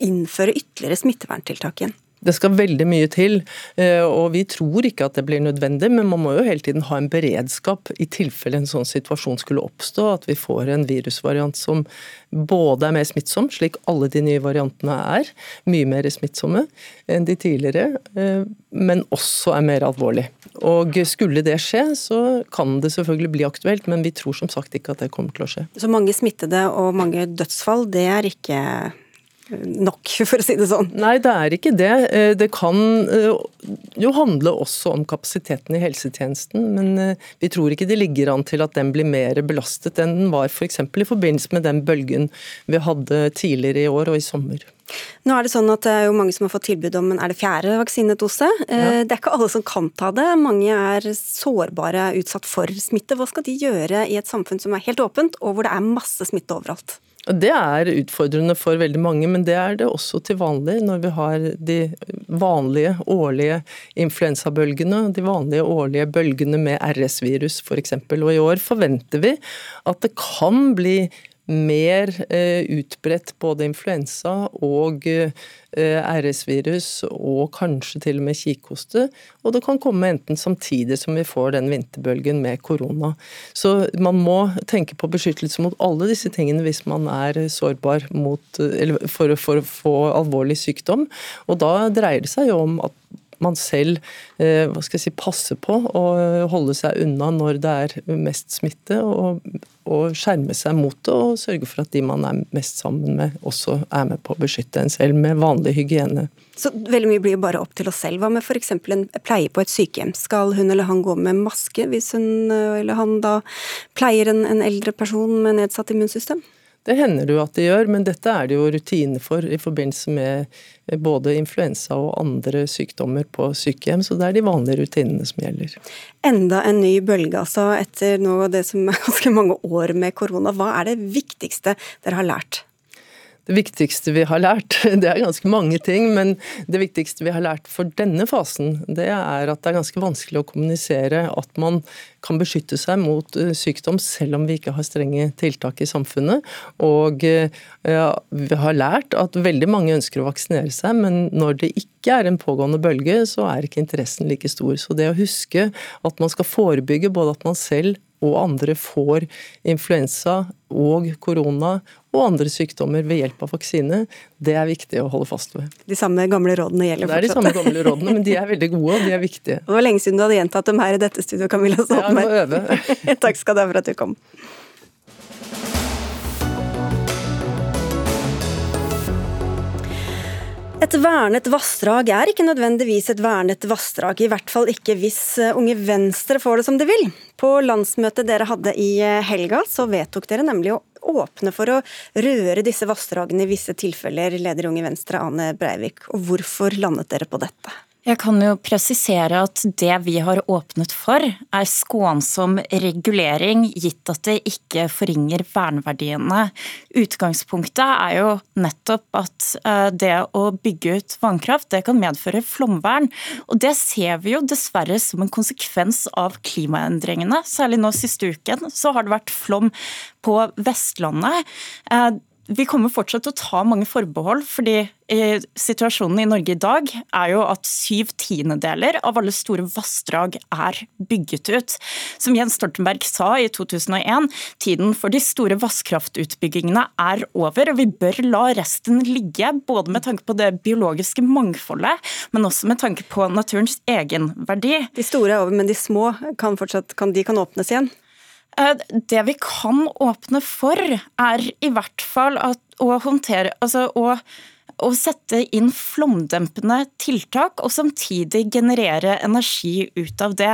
innføre ytterligere smitteverntiltak igjen? Det skal veldig mye til, eh, og vi tror ikke at det blir nødvendig. Men man må jo hele tiden ha en beredskap i tilfelle en sånn situasjon skulle oppstå. At vi får en virusvariant som både er mer smittsom, slik alle de nye variantene er. Mye mer smittsomme enn de tidligere, eh, men også er mer alvorlig. Og skulle det skje, så kan det selvfølgelig bli aktuelt, men vi tror som sagt ikke at det kommer til å skje. Så mange smittede og mange dødsfall, det er ikke nok, for å si det sånn? Nei, det er ikke det. Eh, det kan eh, jo handle også om kapasiteten i helsetjenesten, men eh, vi tror ikke det ligger an til at den blir mer belastet enn den var f.eks. For i forbindelse med den bølgen vi hadde tidligere i år og i sommer. Nå er Det sånn at det er jo mange som har fått tilbud om en er det fjerde vaksinedose. Ja. Det er ikke alle som kan ta det. Mange er sårbare, utsatt for smitte. Hva skal de gjøre i et samfunn som er helt åpent, og hvor det er masse smitte overalt? Det er utfordrende for veldig mange, men det er det også til vanlig når vi har de vanlige årlige influensabølgene, de vanlige årlige bølgene med RS-virus f.eks. Og i år forventer vi at det kan bli mer eh, utbredt både influensa og eh, RS-virus, og kanskje til og med kikhoste. Og det kan komme enten samtidig som vi får den vinterbølgen med korona. Så man må tenke på beskyttelse mot alle disse tingene hvis man er sårbar mot, for, for å få alvorlig sykdom. Og da dreier det seg jo om at man selv eh, hva skal jeg si, passer på å holde seg unna når det er mest smitte, og, og skjerme seg mot det og sørge for at de man er mest sammen med, også er med på å beskytte en selv med vanlig hygiene. Så veldig mye blir jo bare opp til oss selv. Hva med f.eks. en pleie på et sykehjem? Skal hun eller han gå med maske hvis hun eller han da pleier en, en eldre person med nedsatt immunsystem? Det hender det jo at de gjør, men dette er det jo rutine for i forbindelse med både influensa og andre sykdommer på sykehjem, så det er de vanlige rutinene som gjelder. Enda en ny bølge, altså, etter nå det som er ganske mange år med korona. Hva er det viktigste dere har lært? Det viktigste vi har lært, det er ganske mange ting, men det viktigste vi har lært for denne fasen, det er at det er ganske vanskelig å kommunisere at man kan beskytte seg mot eh, sykdom selv om vi ikke har strenge tiltak i samfunnet. Og eh, ja, vi har lært at veldig mange ønsker å vaksinere seg, men når det ikke er en pågående bølge, så er ikke interessen like stor. Så det å huske at man skal forebygge både at man selv og andre får influensa og korona og andre sykdommer ved hjelp av vaksine, det er viktig å holde fast ved. De samme gamle rådene gjelder fortsatt? Det er de samme gamle rådene, men de er veldig gode, og de er viktige. Det var lenge siden du hadde gjentatt dem her i dette studioet, Camilla Stoltenberg. Ja, må øve. Takk skal du ha for at du kom. Et vernet vassdrag er ikke nødvendigvis et vernet vassdrag, i hvert fall ikke hvis eh, Unge Venstre får det som de vil. På landsmøtet dere hadde i eh, helga, så vedtok dere nemlig å åpne for å røre disse vassdragene i visse tilfeller, leder Unge Venstre Ane Breivik. Og hvorfor landet dere på dette? Jeg kan jo presisere at det vi har åpnet for, er skånsom regulering, gitt at det ikke forringer verneverdiene. Utgangspunktet er jo nettopp at eh, det å bygge ut vannkraft det kan medføre flomvern. Og det ser vi jo dessverre som en konsekvens av klimaendringene. Særlig nå siste uken så har det vært flom på Vestlandet. Vi kommer fortsatt til å ta mange forbehold, fordi eh, situasjonen i Norge i dag er jo at syv tiendedeler av alle store vassdrag er bygget ut. Som Jens Stoltenberg sa i 2001, tiden for de store vannkraftutbyggingene er over, og vi bør la resten ligge. Både med tanke på det biologiske mangfoldet, men også med tanke på naturens egenverdi. De store er over, men de små kan fortsatt kan, kan åpnes igjen? Eh, det vi kan åpne for, er i hvert fall at, å håndtere altså å å sette inn flomdempende tiltak og samtidig generere energi ut av det.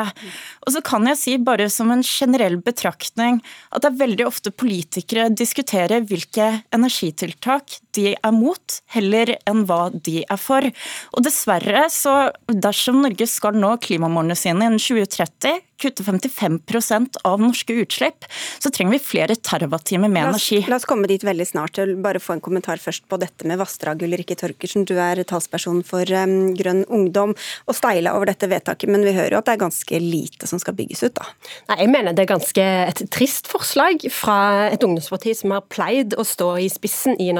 Og så kan jeg si bare som en generell betraktning at det er veldig ofte politikere diskuterer hvilke energitiltak de er mot, heller enn hva de er for. Og dessverre, så dersom Norge skal nå klimamålene sine innen 2030, kutte 55% av norske utslipp, så trenger vi flere terawattimer med la oss, energi. La oss komme dit veldig snart. Jeg vil bare få en kommentar først på dette med vassdrag. Ulrikke Torkersen, du er talsperson for um, Grønn Ungdom og steila over dette vedtaket, men vi hører jo at det er ganske lite som skal bygges ut, da? Nei, jeg mener det er ganske et trist forslag fra et ungdomsparti som har pleid å stå i spissen i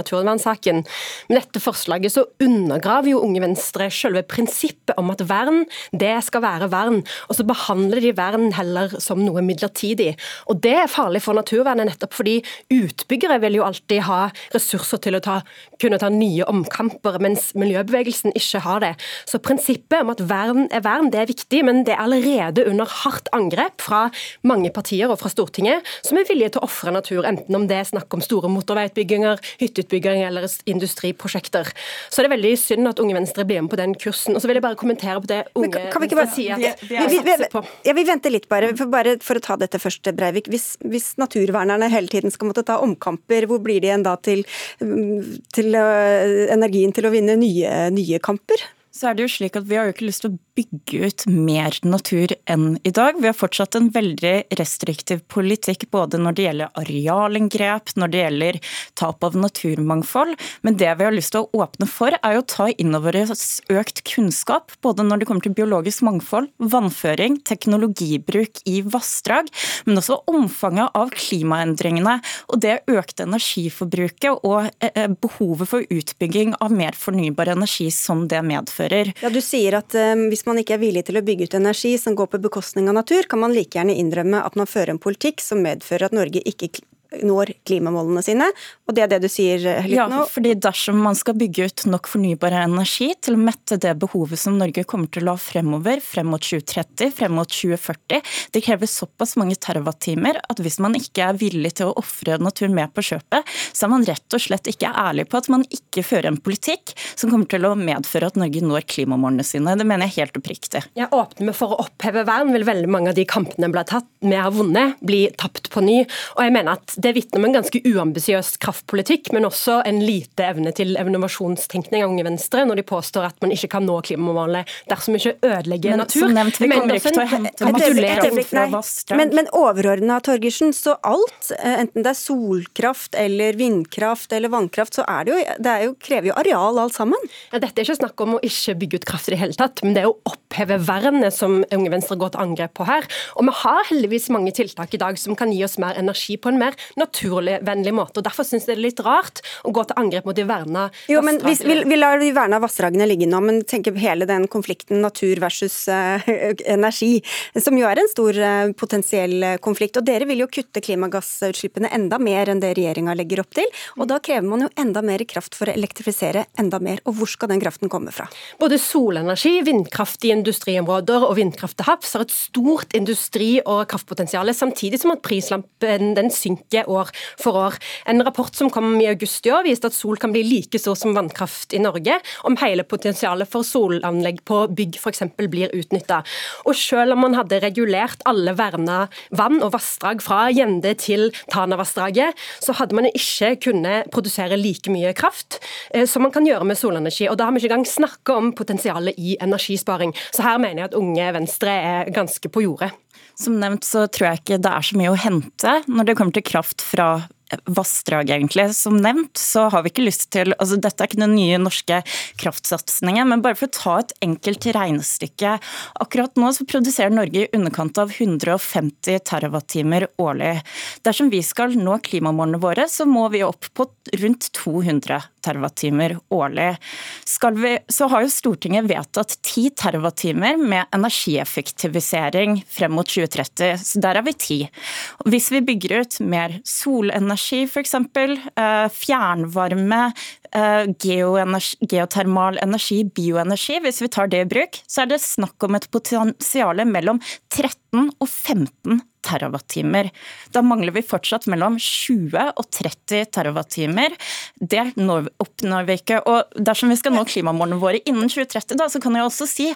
naturvernsaken. Med dette forslaget så undergraver jo Unge Venstre selve prinsippet om at vern, det skal være vern. Og så behandler de vern heller som noe midlertidig. Og Det er farlig for naturvernet, nettopp fordi utbyggere vil jo alltid ha ressurser til å ta, kunne ta nye omkamper, mens miljøbevegelsen ikke har det. Så prinsippet om at vern er vern, det er viktig, men det er allerede under hardt angrep fra mange partier og fra Stortinget, som er villige til å ofre natur, enten om det er snakk om store motorveiutbygginger, hytteutbygging eller industriprosjekter. Så det er veldig synd at Unge Venstre blir med på den kursen. Og så vil jeg bare kommentere på det Unge Venstre sier at vi, vi, vi, på. Ja, vi venter litt bare, for, bare for å ta dette først, Breivik. Hvis, hvis, naturvernerne hele tiden skal måtte ta omkamper, hvor blir de igjen da til, til uh, energien til å vinne nye, nye kamper? Så er det jo slik at Vi har jo ikke lyst til å bygge ut mer natur enn i dag. Vi har fortsatt en veldig restriktiv politikk både når det gjelder arealinngrep, når det gjelder tap av naturmangfold. Men det vi har lyst til å åpne for, er å ta inn over oss økt kunnskap. Både når det kommer til biologisk mangfold, vannføring, teknologibruk i vassdrag, men også omfanget av klimaendringene og det økte energiforbruket og eh, eh, behovet for utbygging av mer fornybar energi som det medfører. Ja, Du sier at um, hvis man ikke er villig til å bygge ut energi som går på bekostning av natur, kan man like gjerne innrømme at man fører en politikk som medfører at Norge ikke når klimamålene sine. Og det er det du sier litt ja, nå? fordi dersom man skal bygge ut nok fornybar energi til å mette det behovet som Norge kommer til å ha fremover, frem mot 2030, frem mot 2040, det krever såpass mange terawattimer at hvis man ikke er villig til å ofre natur med på kjøpet, så er man rett og slett ikke ærlig på at man ikke fører en politikk som kommer til å medføre at Norge når klimamålene sine. Det mener jeg helt oppriktig. Jeg Åpner meg for å oppheve vern, vil veldig mange av de kampene ble tatt, vi har vunnet, bli tapt på ny. Og jeg mener at Det vitner om en ganske uambisiøs kraftpolitikk, men også en lite evne til innovasjonstenkning av Unge Venstre, når de påstår at man ikke kan nå klimamålet dersom vi ikke ødelegger men, natur. Som nevnt, vi kommer ikke til å hente fra vassdrag. Men, men overordna, Torgersen, så alt, eh, enten det er solkraft eller vindkraft eller vannkraft, så er det jo, det jo, krever jo areal alt sammen? Ja, dette er ikke snakk om å ikke bygge ut kraft i det hele tatt, men det er å oppheve vernet som Unge Venstre går til angrep på her. Og vi har heldigvis mange tiltak i dag som kan gi oss mer energi på en mer naturvennlig måte. og Derfor syns jeg det er litt rart å gå til angrep mot de verna Jo, men vi, vi, vi lar de verna vassdragene ligge nå, men tenk hele den konflikten natur versus uh, energi, som jo er en stor uh, potensiell konflikt. Og dere vil jo kutte klimagassutslippene enda mer enn det regjeringa legger opp til. Og da krever man jo enda mer kraft for å elektrifisere enda mer. Og hvor skal den kraften komme fra? Både solenergi, vindkraft i industriområder og vindkraft til havs har et stort industri- og kraftpotensial, samtidig som at prislampen den synker år for år. En rapport som kom i august i år viste at sol kan bli like stor som vannkraft i Norge, om hele potensialet for solanlegg på bygg f.eks. blir utnytta. Og selv om man hadde regulert alle verna vann og vassdrag fra Gjende til Tanavassdraget, så hadde man ikke kunnet produsere like mye kraft eh, som man kan gjøre med solenergi. Og da har vi ikke engang snakka om potensialet i energisparing. Så her mener jeg at Unge Venstre er ganske på jordet. Som nevnt så tror jeg ikke det er så mye å hente når det kommer til kraft fra vassdrag, egentlig. Som nevnt så har vi ikke lyst til altså Dette er ikke den nye norske kraftsatsingen, men bare for å ta et enkelt regnestykke. Akkurat nå så produserer Norge i underkant av 150 TWh årlig. Dersom vi skal nå klimamålene våre, så må vi opp på rundt 200 TWh årlig. Vi, så har jo Stortinget vedtatt 10 TWh med energieffektivisering frem mot 2030, så der er vi 10. Hvis vi bygger ut mer solenergi f.eks., eh, fjernvarme, eh, geotermal energi, bioenergi, hvis vi tar det i bruk, så er det snakk om et potensial mellom 13 og 15 terawattimer. Da mangler vi fortsatt mellom 20 og 30 terawattimer. Det oppnår vi ikke. Og dersom vi skal nå klimamålene våre innen 2030, da, så kan jeg også si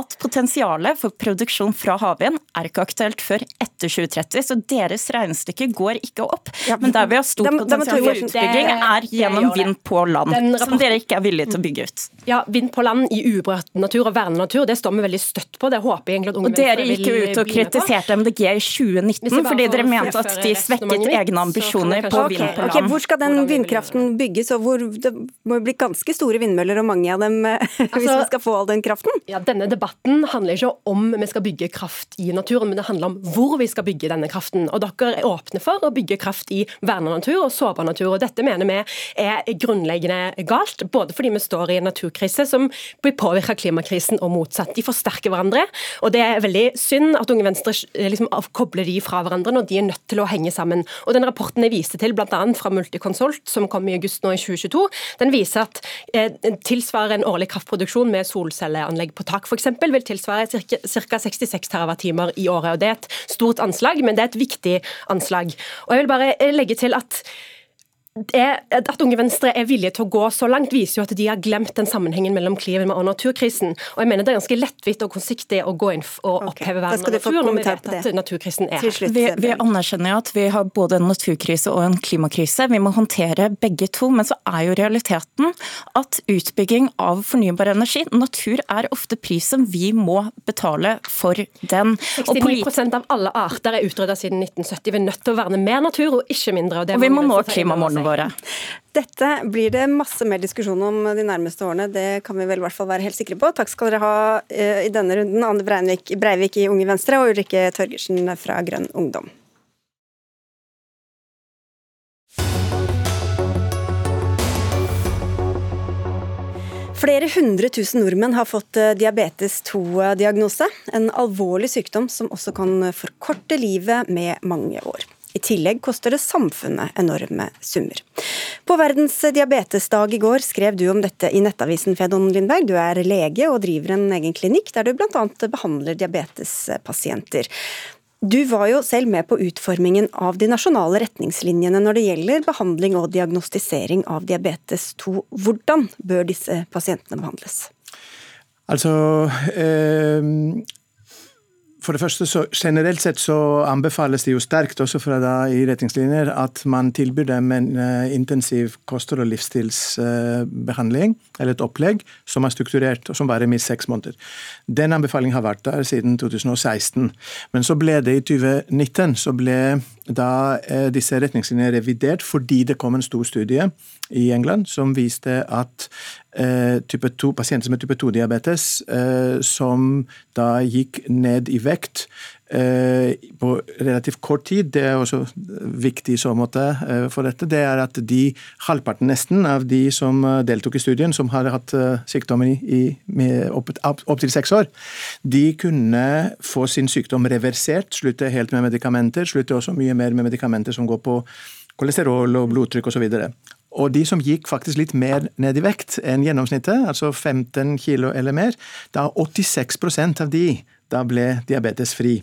at potensialet for produksjon fra havvind er ikke aktuelt før etter 2030, så deres regnestykke går ikke opp. Men der vi har stort potensial for utbygging, er gjennom vind på land, som dere ikke er villige til å bygge ut. Ja, vind på land i uberørt natur og vernet natur, det står vi veldig støtt på. Det håper jeg egentlig at unge mennesker vil begynne på. Og dere gikk jo ut og kritiserte MDG i 2019 fordi dere mente at de svekket egne ambisjoner på vind på land. Okay, hvor skal den vindkraften bygges, og hvor det må bli ganske store vindmøller og mange av dem hvis altså, vi skal få all den kraften? Ja, denne debatten handler ikke om vi skal bygge kraft i naturen, men det handler om hvor vi skal bygge denne kraften. Og Dere er åpne for å bygge kraft i verna natur og sårbar natur. og Dette mener vi er grunnleggende galt, både fordi vi står i en naturkrise som blir påvirket av klimakrisen og motsatt. De forsterker hverandre, og det er veldig synd at Unge Venstre liksom kobler de fra hverandre når de er nødt til å henge sammen. Og den Rapporten jeg viste til, bl.a. fra Multiconsult, som kom i august nå i 2022, den viser at eh, tilsvarer en årlig kraftproduksjon med solcelleanlegg på tak f.eks vil tilsvare ca. 66 TWh i året. og Det er et stort anslag, men det er et viktig anslag. Og jeg vil bare legge til at er, at Unge Venstre er villige til å gå så langt, viser jo at de har glemt den sammenhengen mellom klima og naturkrisen. Og jeg mener Det er ganske lettvint og konsiktig å gå inn og oppheve verden av natur når vi vet at naturkrisen er her. Vi, vi anerkjenner at vi har både en naturkrise og en klimakrise. Vi må håndtere begge to. Men så er jo realiteten at utbygging av fornybar energi, natur er ofte prisen vi må betale for den. 69% av alle arter er utrydda siden 1970. Vi er nødt til å verne mer natur og ikke mindre. Og, og vi må nå klimamålene våre. Dette blir det masse mer diskusjon om de nærmeste årene, det kan vi vel i hvert fall være helt sikre på. Takk skal dere ha uh, i denne runden, Anne Breivik, Breivik i Unge Venstre og Ulrikke Torgersen fra Grønn Ungdom. Flere hundre tusen nordmenn har fått eh, diabetes 2-diagnose, en alvorlig sykdom som også kan forkorte livet med mange år. I tillegg koster det samfunnet enorme summer. På verdens diabetesdag i går skrev du om dette i Nettavisen, Fedon Lindberg. Du er lege og driver en egen klinikk der du bl.a. behandler diabetespasienter. Du var jo selv med på utformingen av de nasjonale retningslinjene når det gjelder behandling og diagnostisering av diabetes 2. Hvordan bør disse pasientene behandles? Altså, eh, for det første så Generelt sett så anbefales det jo sterkt også fra da i retningslinjer at man tilbyr dem en uh, intensiv koster- og livsstilsbehandling, eller et opplegg, som er strukturert og som varer minst seks måneder. Den anbefalingen har vært der siden 2016. Men så ble det i 2019 så ble da uh, disse retningslinjene revidert fordi det kom en stor studie i England som viste at Eh, type 2, pasienter med type 2-diabetes eh, som da gikk ned i vekt eh, på relativt kort tid. Det er også viktig i så måte for dette. Det er at de halvparten nesten av de som deltok i studien, som hadde hatt sykdommen i, opp, opp til seks år, de kunne få sin sykdom reversert, slutte helt med medikamenter, slutte også mye mer med medikamenter som går på kolesterol og blodtrykk osv. Og de som gikk faktisk litt mer ned i vekt enn gjennomsnittet, altså 15 kilo eller mer, da 86% av de da ble diabetesfri.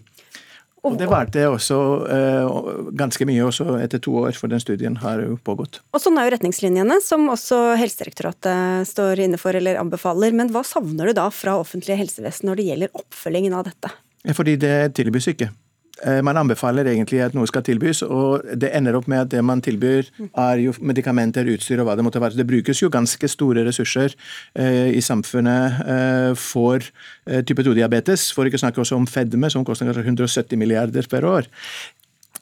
Og det varte også uh, ganske mye også etter to år, for den studien har jo pågått. Og Sånn er jo retningslinjene, som også Helsedirektoratet står inne for eller anbefaler. Men hva savner du da fra offentlige helsevesen når det gjelder oppfølgingen av dette? Fordi det tilbys ikke. Eh, man anbefaler egentlig at noe skal tilbys, og det ender opp med at det man tilbyr er jo medikamenter, utstyr og hva det måtte være. Det brukes jo ganske store ressurser eh, i samfunnet eh, for eh, type 2-diabetes, for ikke å snakke også om fedme, som koster kanskje 170 milliarder per år.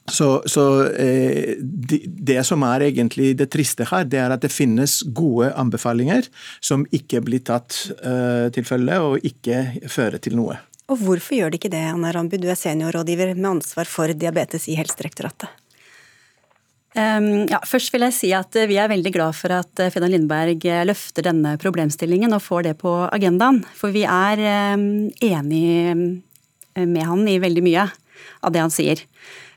Så, så eh, det, det, som er egentlig det triste her, det er at det finnes gode anbefalinger som ikke blir tatt eh, til følge og ikke fører til noe. Og hvorfor gjør de ikke det, Anna Rambu, du er seniorrådgiver med ansvar for diabetes i Helsedirektoratet? Um, ja, først vil jeg si at eh, Vi er veldig glad for at eh, Lindberg eh, løfter denne problemstillingen og får det på agendaen. For vi er um, enig med han i veldig mye av det han sier.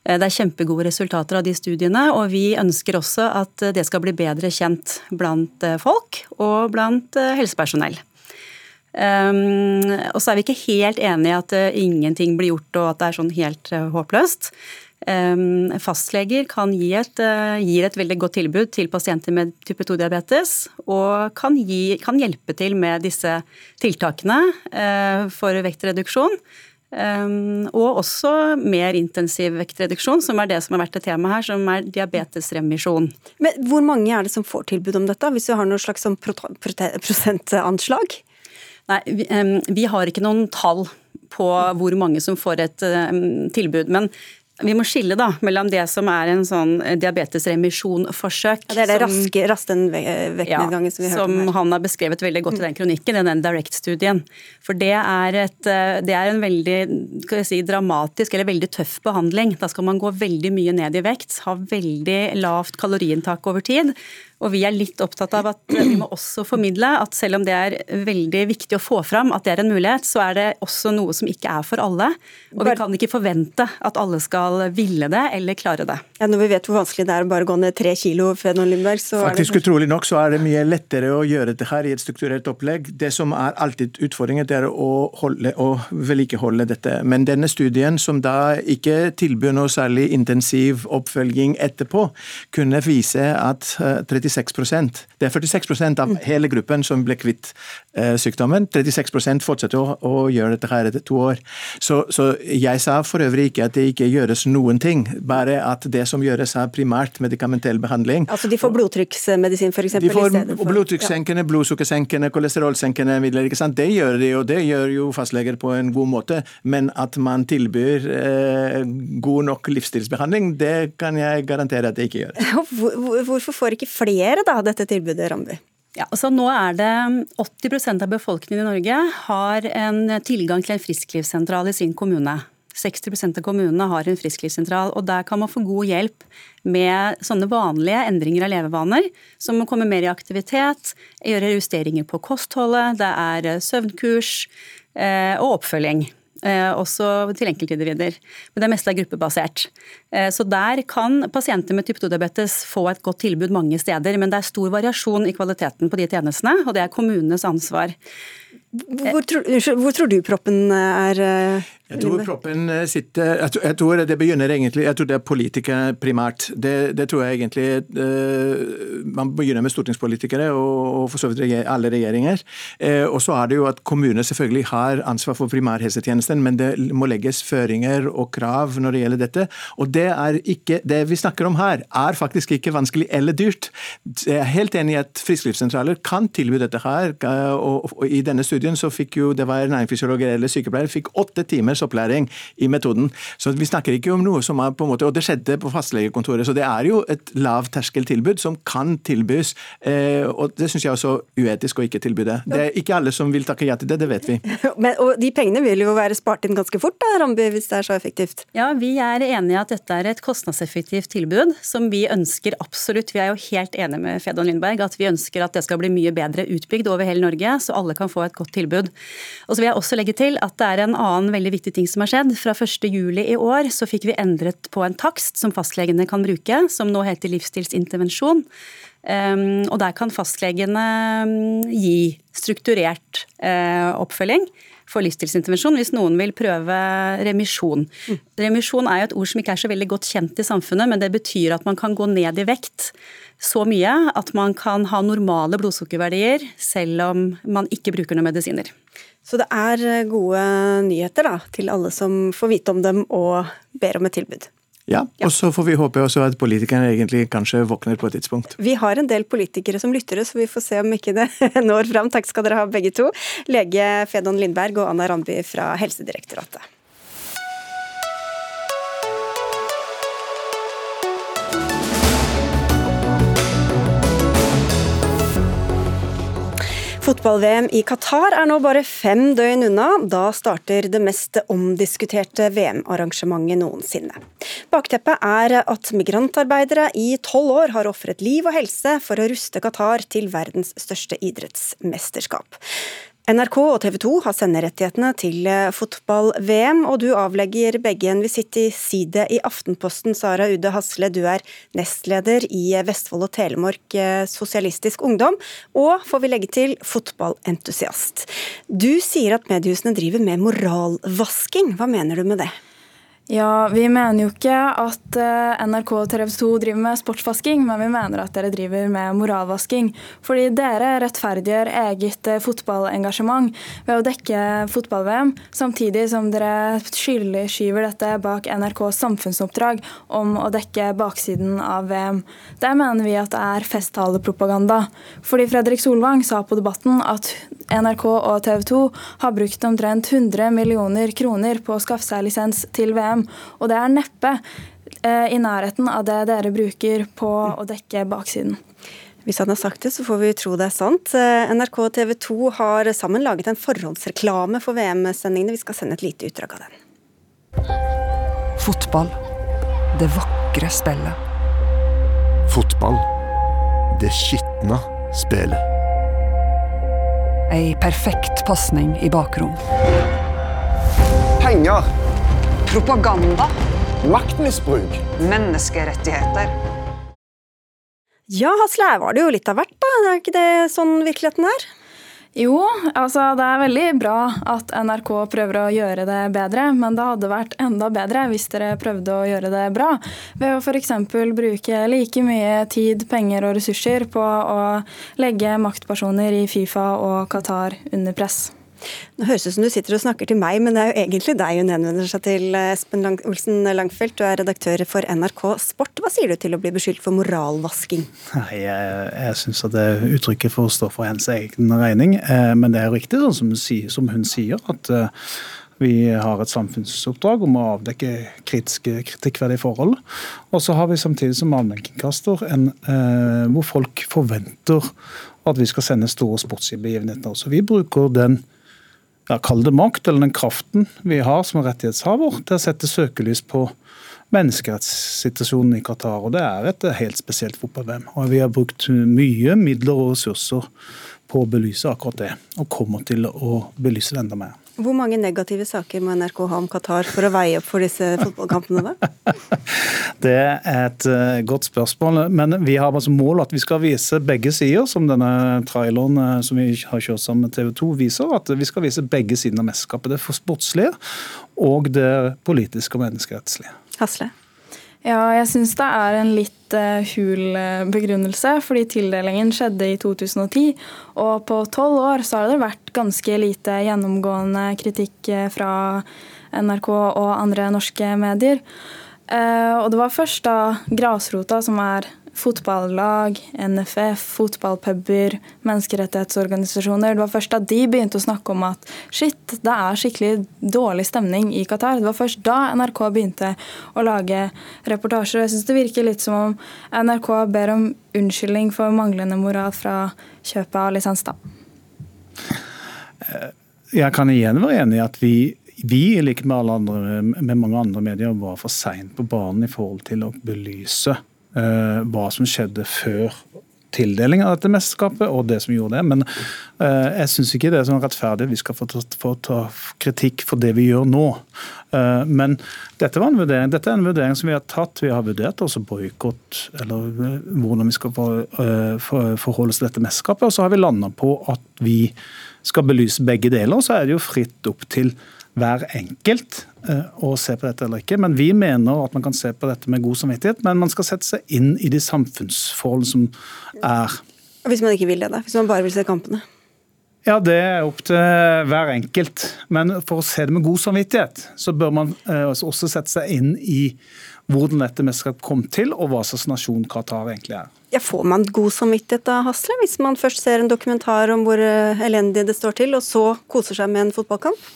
Det er kjempegode resultater av de studiene, og vi ønsker også at det skal bli bedre kjent blant folk og blant helsepersonell. Um, og så er vi ikke helt enig i at uh, ingenting blir gjort og at det er sånn helt uh, håpløst. Um, fastleger kan gi et, uh, gir et veldig godt tilbud til pasienter med type 2-diabetes, og kan, gi, kan, hjelpe til med disse tiltakene for vektreduksjon. Um, og også mer intensiv vektreduksjon, som er det som har vært et tema her, som er diabetesremisjon. Men Hvor mange er det som får tilbud om dette, hvis du har noe slags sånn prosentanslag? Nei, vi, vi, har ikke noen tall på hvor mange som får et tilbud. Men vi må skille da, mellom det som er en sånn diabetesremisjonforsøk. Ja, det er det som, raske, raste vektnedgangen ja, som vi hørte om her. Som han har beskrevet veldig godt i den kronikken, i den Direct-studien. For det er, et, eh, det er en veldig si, dramatisk eller veldig tøff behandling. Da skal man gå veldig mye ned i vekt, ha veldig lavt kaloriinntak over tid. Og vi er litt opptatt av at vi må også formidle at selv om det er veldig viktig å få fram at det er en mulighet, så er det også noe som ikke er for alle. Og vi kan ikke forvente at alle skal ville det eller klare det. Ja, når vi vet hvor vanskelig det er å bare gå ned tre kilo, Fredon Lindberg, så Faktisk er det utrolig nok så er det mye lettere å gjøre det her i et strukturert opplegg. Det som er alltid utfordringen, det er å holde å vedlikeholde dette. Men denne studien, som da ikke tilbyr noe særlig intensiv oppfølging etterpå, kunne vise at 36 eh, 46% Det er 46% av hele gruppen som ble kvitt eh, sykdommen. 36 fortsetter å, å, gjøre dette her etter to år. Så, så, jeg sa for øvrig ikke at det ikke gjøres noen ting, bare at det som gjøres er primært medikamentell behandling. Altså de får blodtrykksmedisin f.eks.? De får blodtrykkssenkende, blodsukkersenkende, kolesterolsenkende midler. ikke sant? Det gjør de, og det gjør jo fastleger på en god måte. Men at man tilbyr eh, god nok livsstilsbehandling, det kan jeg garantere at det ikke gjør. Hvorfor får ikke flere finansiere da, dette tilbudet, Ramby? Ja, altså nå er det 80% av befolkningen i Norge har en tilgang til en frisklivssentral i sin kommune. 60% av kommunene har en frisklivssentral, og der kan man få god hjelp med sånne vanlige endringer av levevaner, som å komme mer i aktivitet, gjøre justeringer på kostholdet, det er søvnkurs eh, og oppfølging. Også til enkeltindivider. Men det meste er gruppebasert. Så der kan pasienter med type 2-diabetes få et godt tilbud mange steder, men det er stor variasjon i kvaliteten på de tjenestene, og det er kommunenes ansvar. Hvor, tror, hvor tror du proppen er? Jeg tror proppen sitter jeg tror, det begynner egentlig Jeg tror det er politikere primært. Det, det tror jeg egentlig uh, Man begynner med stortingspolitikere og, og for så vidt alle regjeringer. Eh, og så er det jo at kommuner selvfølgelig har ansvar for primærhelsetjenesten, men det må legges føringer og krav når det gjelder dette. Og det er ikke Det vi snakker om her, er faktisk ikke vanskelig eller dyrt. Jeg er helt enig i at frisklivssentraler kan tilby dette her. Og, og, og i denne studien så fikk jo det var næringsfysiologer eller sykepleiere fikk åtte timers opplæring i metoden. Så vi snakker ikke om noe som er på en måte, Og det skjedde på fastlegekontoret, så det er jo et lavterskeltilbud som kan tilbys. Eh, og det syns jeg er også uetisk å ikke tilby det. Det er ikke alle som vil takke ja til det, det vet vi. Men, og de pengene vil jo være spart inn ganske fort, da, Ramby, hvis det er så effektivt? Ja, vi er enige i at dette er et kostnadseffektivt tilbud som vi ønsker absolutt. Vi er jo helt enige med Fedon Lindberg at vi ønsker at det skal bli mye bedre utbygd over hele Norge, så alle kan få et godt tilbud. Og så vil jeg også legge til at det er en annen veldig viktig ting som har skjedd. Fra 1.7 i år så fikk vi endret på en takst som fastlegene kan bruke, som nå heter livsstilsintervensjon. Um, og der kan fastlegene gi strukturert uh, oppfølging for livsstilsintervensjon hvis noen vil prøve remisjon. Mm. Remisjon er jo et ord som ikke er så veldig godt kjent i samfunnet, men det betyr at man kan gå ned i vekt så mye at man kan ha normale blodsukkerverdier selv om man ikke bruker noen medisiner. Så det er eh, gode nyheter da, til alle som får vite om dem og ber om et tilbud. Ja, og så får vi håpe også at politikerne egentlig kanskje våkner på et tidspunkt. Vi har en del politikere som lyttere, så vi får se om ikke det når fram. Takk skal dere ha begge to. Lege Fedon Lindberg og Anna Randby fra Helsedirektoratet. Fotball-VM i Qatar er nå bare fem døgn unna. Da starter det mest omdiskuterte VM-arrangementet noensinne. Bakteppet er at migrantarbeidere i tolv år har ofret liv og helse for å ruste Qatar til verdens største idrettsmesterskap. NRK og TV 2 har senderettighetene til eh, fotball-VM, og du avlegger begge en visitt i side i Aftenposten. Sara Ude Hasle, du er nestleder i Vestfold og Telemark eh, Sosialistisk Ungdom, og får vi legge til fotballentusiast. Du sier at mediehusene driver med moralvasking. Hva mener du med det? Ja, Vi mener jo ikke at eh, NRK og TV 2 driver med sportsvasking, men vi mener at dere driver med moralvasking. Fordi dere rettferdiggjør eget eh, fotballengasjement ved å dekke fotball-VM, samtidig som dere skyver dette bak NRKs samfunnsoppdrag om å dekke baksiden av VM. Der mener vi at det er festtalepropaganda. Fordi Fredrik Solvang sa på Debatten at NRK og TV 2 har brukt omtrent 100 millioner kroner på å skaffe seg lisens til VM dem. Og det er neppe eh, i nærheten av det dere bruker på å dekke baksiden. Hvis han har sagt det, så får vi tro det er sant. Eh, NRK og TV 2 har sammen laget en forhåndsreklame for VM-sendingene. Vi skal sende et lite utdrag av den. Fotball. Det vakre spillet. Fotball. Det skitne spillet. Ei perfekt pasning i bakrom. Penger Propaganda. Maktmisbruk. Menneskerettigheter. Ja, Hasle, her var det jo litt av hvert, da. Er ikke det sånn virkeligheten er? Jo, altså det er veldig bra at NRK prøver å gjøre det bedre, men det hadde vært enda bedre hvis dere prøvde å gjøre det bra. Ved å f.eks. bruke like mye tid, penger og ressurser på å legge maktpersoner i Fifa og Qatar under press. Nå høres ut som du sitter og snakker til meg, men det er jo egentlig deg hun henvender seg til, eh, Espen Lang Olsen Langfeldt. Du er redaktør for NRK Sport. Hva sier du til å bli beskyldt for moralvasking? Nei, Jeg, jeg syns at det uttrykket får stå for hennes egen regning. Eh, men det er jo riktig, hun som, som hun sier, at eh, vi har et samfunnsoppdrag om å avdekke kritiske, kritikkverdige forhold. Og så har vi samtidig som allmennkringkaster en eh, hvor folk forventer at vi skal sende store sportsbegivenheter. Så vi bruker den ja, kall det makt, eller den kraften vi har som rettighetshaver, til å sette søkelys på menneskerettssituasjonen i Qatar. og Det er et helt spesielt fotball-VM. Og Vi har brukt mye midler og ressurser på å belyse akkurat det, og kommer til å belyse det enda mer. Hvor mange negative saker må NRK ha om Qatar for å veie opp for disse fotballkampene, da? Det er et uh, godt spørsmål, men vi har altså mål at vi skal vise begge sider, som denne traileren uh, som vi har kjørt sammen med TV 2 viser. At vi skal vise begge sider av mesterskapet. Det for sportslige og det politiske og menneskerettslige. Hasle? Ja, jeg syns det er en litt uh, hul begrunnelse, fordi tildelingen skjedde i 2010. Og på tolv år så har det vært ganske lite gjennomgående kritikk fra NRK og andre norske medier. Uh, og det var først da grasrota, som er fotballag, NFF, fotballpuber, menneskerettighetsorganisasjoner. Det var først da de begynte å snakke om at shit, det er skikkelig dårlig stemning i Qatar. Det var først da NRK begynte å lage reportasjer. Jeg syns det virker litt som om NRK ber om unnskyldning for manglende moral fra kjøpet av lisens, da. Jeg kan igjen være enig i at vi vi, i likhet med, med mange andre medier, var for seint på banen i forhold til å belyse hva som skjedde før tildeling av dette mesterskapet, og det som gjorde det. Men uh, jeg syns ikke det er sånn rettferdig. Vi skal få ta, få ta, kritikk for det vi gjør nå. Uh, men dette, var en vurdering, dette er en vurdering som vi har tatt. Vi har vurdert også boikott, eller uh, hvordan vi skal for, forholde oss til dette mesterskapet. Og så har vi landa på at vi skal belyse begge deler. Og så er det jo fritt opp til hver enkelt å se på dette eller ikke. Men vi mener at man kan se på dette med god samvittighet, men man skal sette seg inn i de samfunnsforholdene som er. Hvis man ikke vil det, da? Hvis man bare vil se kampene? Ja, det er opp til hver enkelt. Men for å se det med god samvittighet, så bør man også sette seg inn i hvordan dette mesterskapet kom til, og hva slags nasjon Qatar egentlig er. Ja, Får man god samvittighet da, Hasle, hvis man først ser en dokumentar om hvor elendig det står til, og så koser seg med en fotballkamp?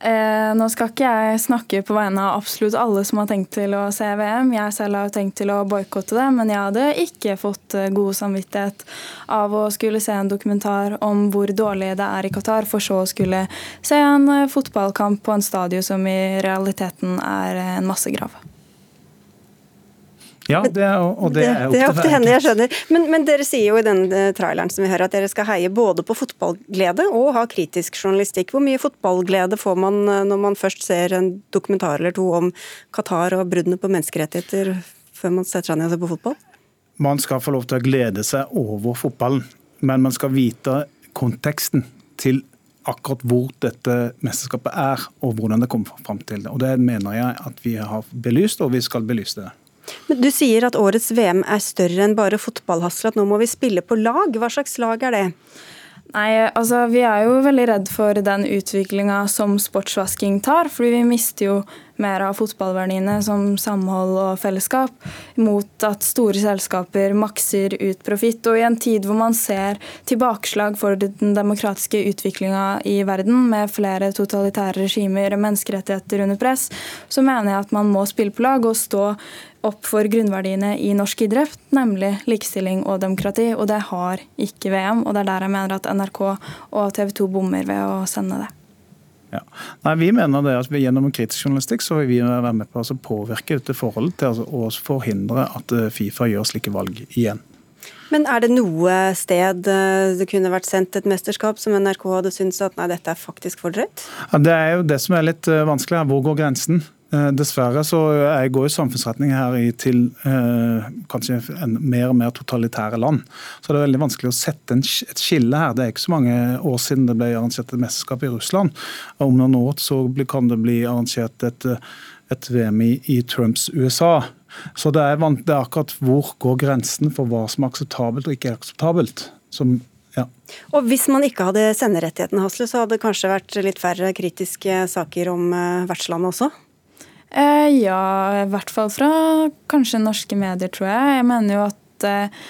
Eh, nå skal ikke jeg snakke på vegne av absolutt alle som har tenkt til å se VM. Jeg selv har tenkt til å boikotte det, men jeg hadde ikke fått eh, god samvittighet av å skulle se en dokumentar om hvor dårlig det er i Qatar, for så å skulle se en eh, fotballkamp på en stadion som i realiteten er en massegrav. Ja, det, og det, det, det er opp til henne, jeg skjønner. Men, men, dere sier jo i den traileren som vi hører at dere skal heie både på fotballglede og ha kritisk journalistikk. Hvor mye fotballglede får man eh, når man først ser en dokumentar eller to om Qatar og bruddene på menneskerettigheter, før man setter seg ned og ser på fotball? Man skal få lov til å glede seg over fotballen, men man skal vite konteksten til akkurat hvor dette mesterskapet er, og hvordan det kommer fram til det. Og Det mener jeg at vi har belyst, og vi skal belyse det. Men Du sier at årets VM er større enn bare fotballhassel, at nå må vi spille på lag. Hva slags lag er det? Nei, altså Vi er jo veldig redd for den utviklinga som sportsvasking tar. fordi vi mister jo mer av fotballverdiene som samhold og fellesskap, mot at store selskaper makser ut profitt. Og i en tid hvor man ser tilbakeslag for den demokratiske utviklinga i verden, med flere totalitære regimer og menneskerettigheter under press, så mener jeg at man må spille på lag og stå opp for grunnverdiene i norsk idrett, nemlig likestilling og demokrati. Og det har ikke VM, og det er der jeg mener at NRK og TV 2 bommer ved å sende det. Ja. Nei, Vi mener det at vi gjennom kritisk journalistikk så vil vi være med på å påvirke dette forholdet til altså, å forhindre at eh, Fifa gjør slike valg igjen. Men er det noe sted eh, det kunne vært sendt et mesterskap som NRK hadde syntes at nei, dette er faktisk for drøyt? Ja, det er jo det som er litt eh, vanskelig. Hvor går grensen? Dessverre så jeg går samfunnsretning her til eh, kanskje mer og mer totalitære land. Så det er veldig vanskelig å sette en, et skille her. Det er ikke så mange år siden det ble arrangert et mesterskap i Russland. Og om noen år så kan det bli arrangert et, et VM i, i, Trumps USA. Så det er, det er akkurat hvor går grensen for hva som er akseptabelt og ikke er akseptabelt. som ja. Og Hvis man ikke hadde senderettighetene, så hadde det kanskje vært litt færre kritiske saker om uh, vertslandet også? Eh, ja, i hvert fall fra kanskje norske medier, tror jeg. Jeg mener jo at eh,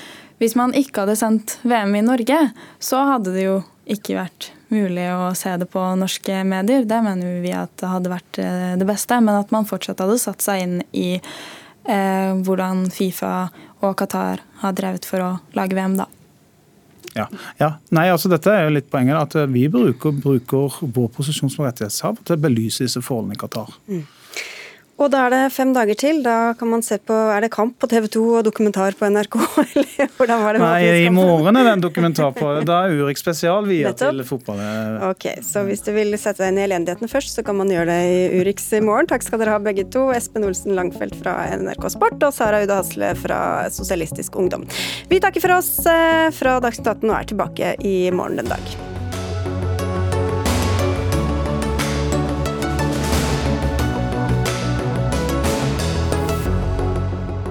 hvis man ikke hadde sendt VM i Norge, så hadde det jo ikke vært mulig å se det på norske medier. Det mener vi at det hadde vært eh, det beste. Men at man fortsatt hadde satt seg inn i eh, hvordan Fifa og Qatar har drevet for å lage VM, da. Ja. ja. Nei, altså Dette er jo litt poenget. At vi bruker, bruker vår posisjon som rettighetshaver til å belyse disse forholdene i Qatar. Mm. Og da er det fem dager til. Da kan man se på Er det kamp på TV 2 og dokumentar på NRK, eller hvordan var det? Nei, i morgen er det en dokumentar på Da er Urix spesial via til fotball. Ok, så hvis du vil sette deg inn i elendigheten først, så kan man gjøre det i Urix i morgen. Takk skal dere ha begge to. Espen Olsen Langfelt fra NRK Sport og Sara Uda Hasle fra Sosialistisk Ungdom. Vi takker for oss eh, fra Dagsnytt 18 og er tilbake i morgen den dag.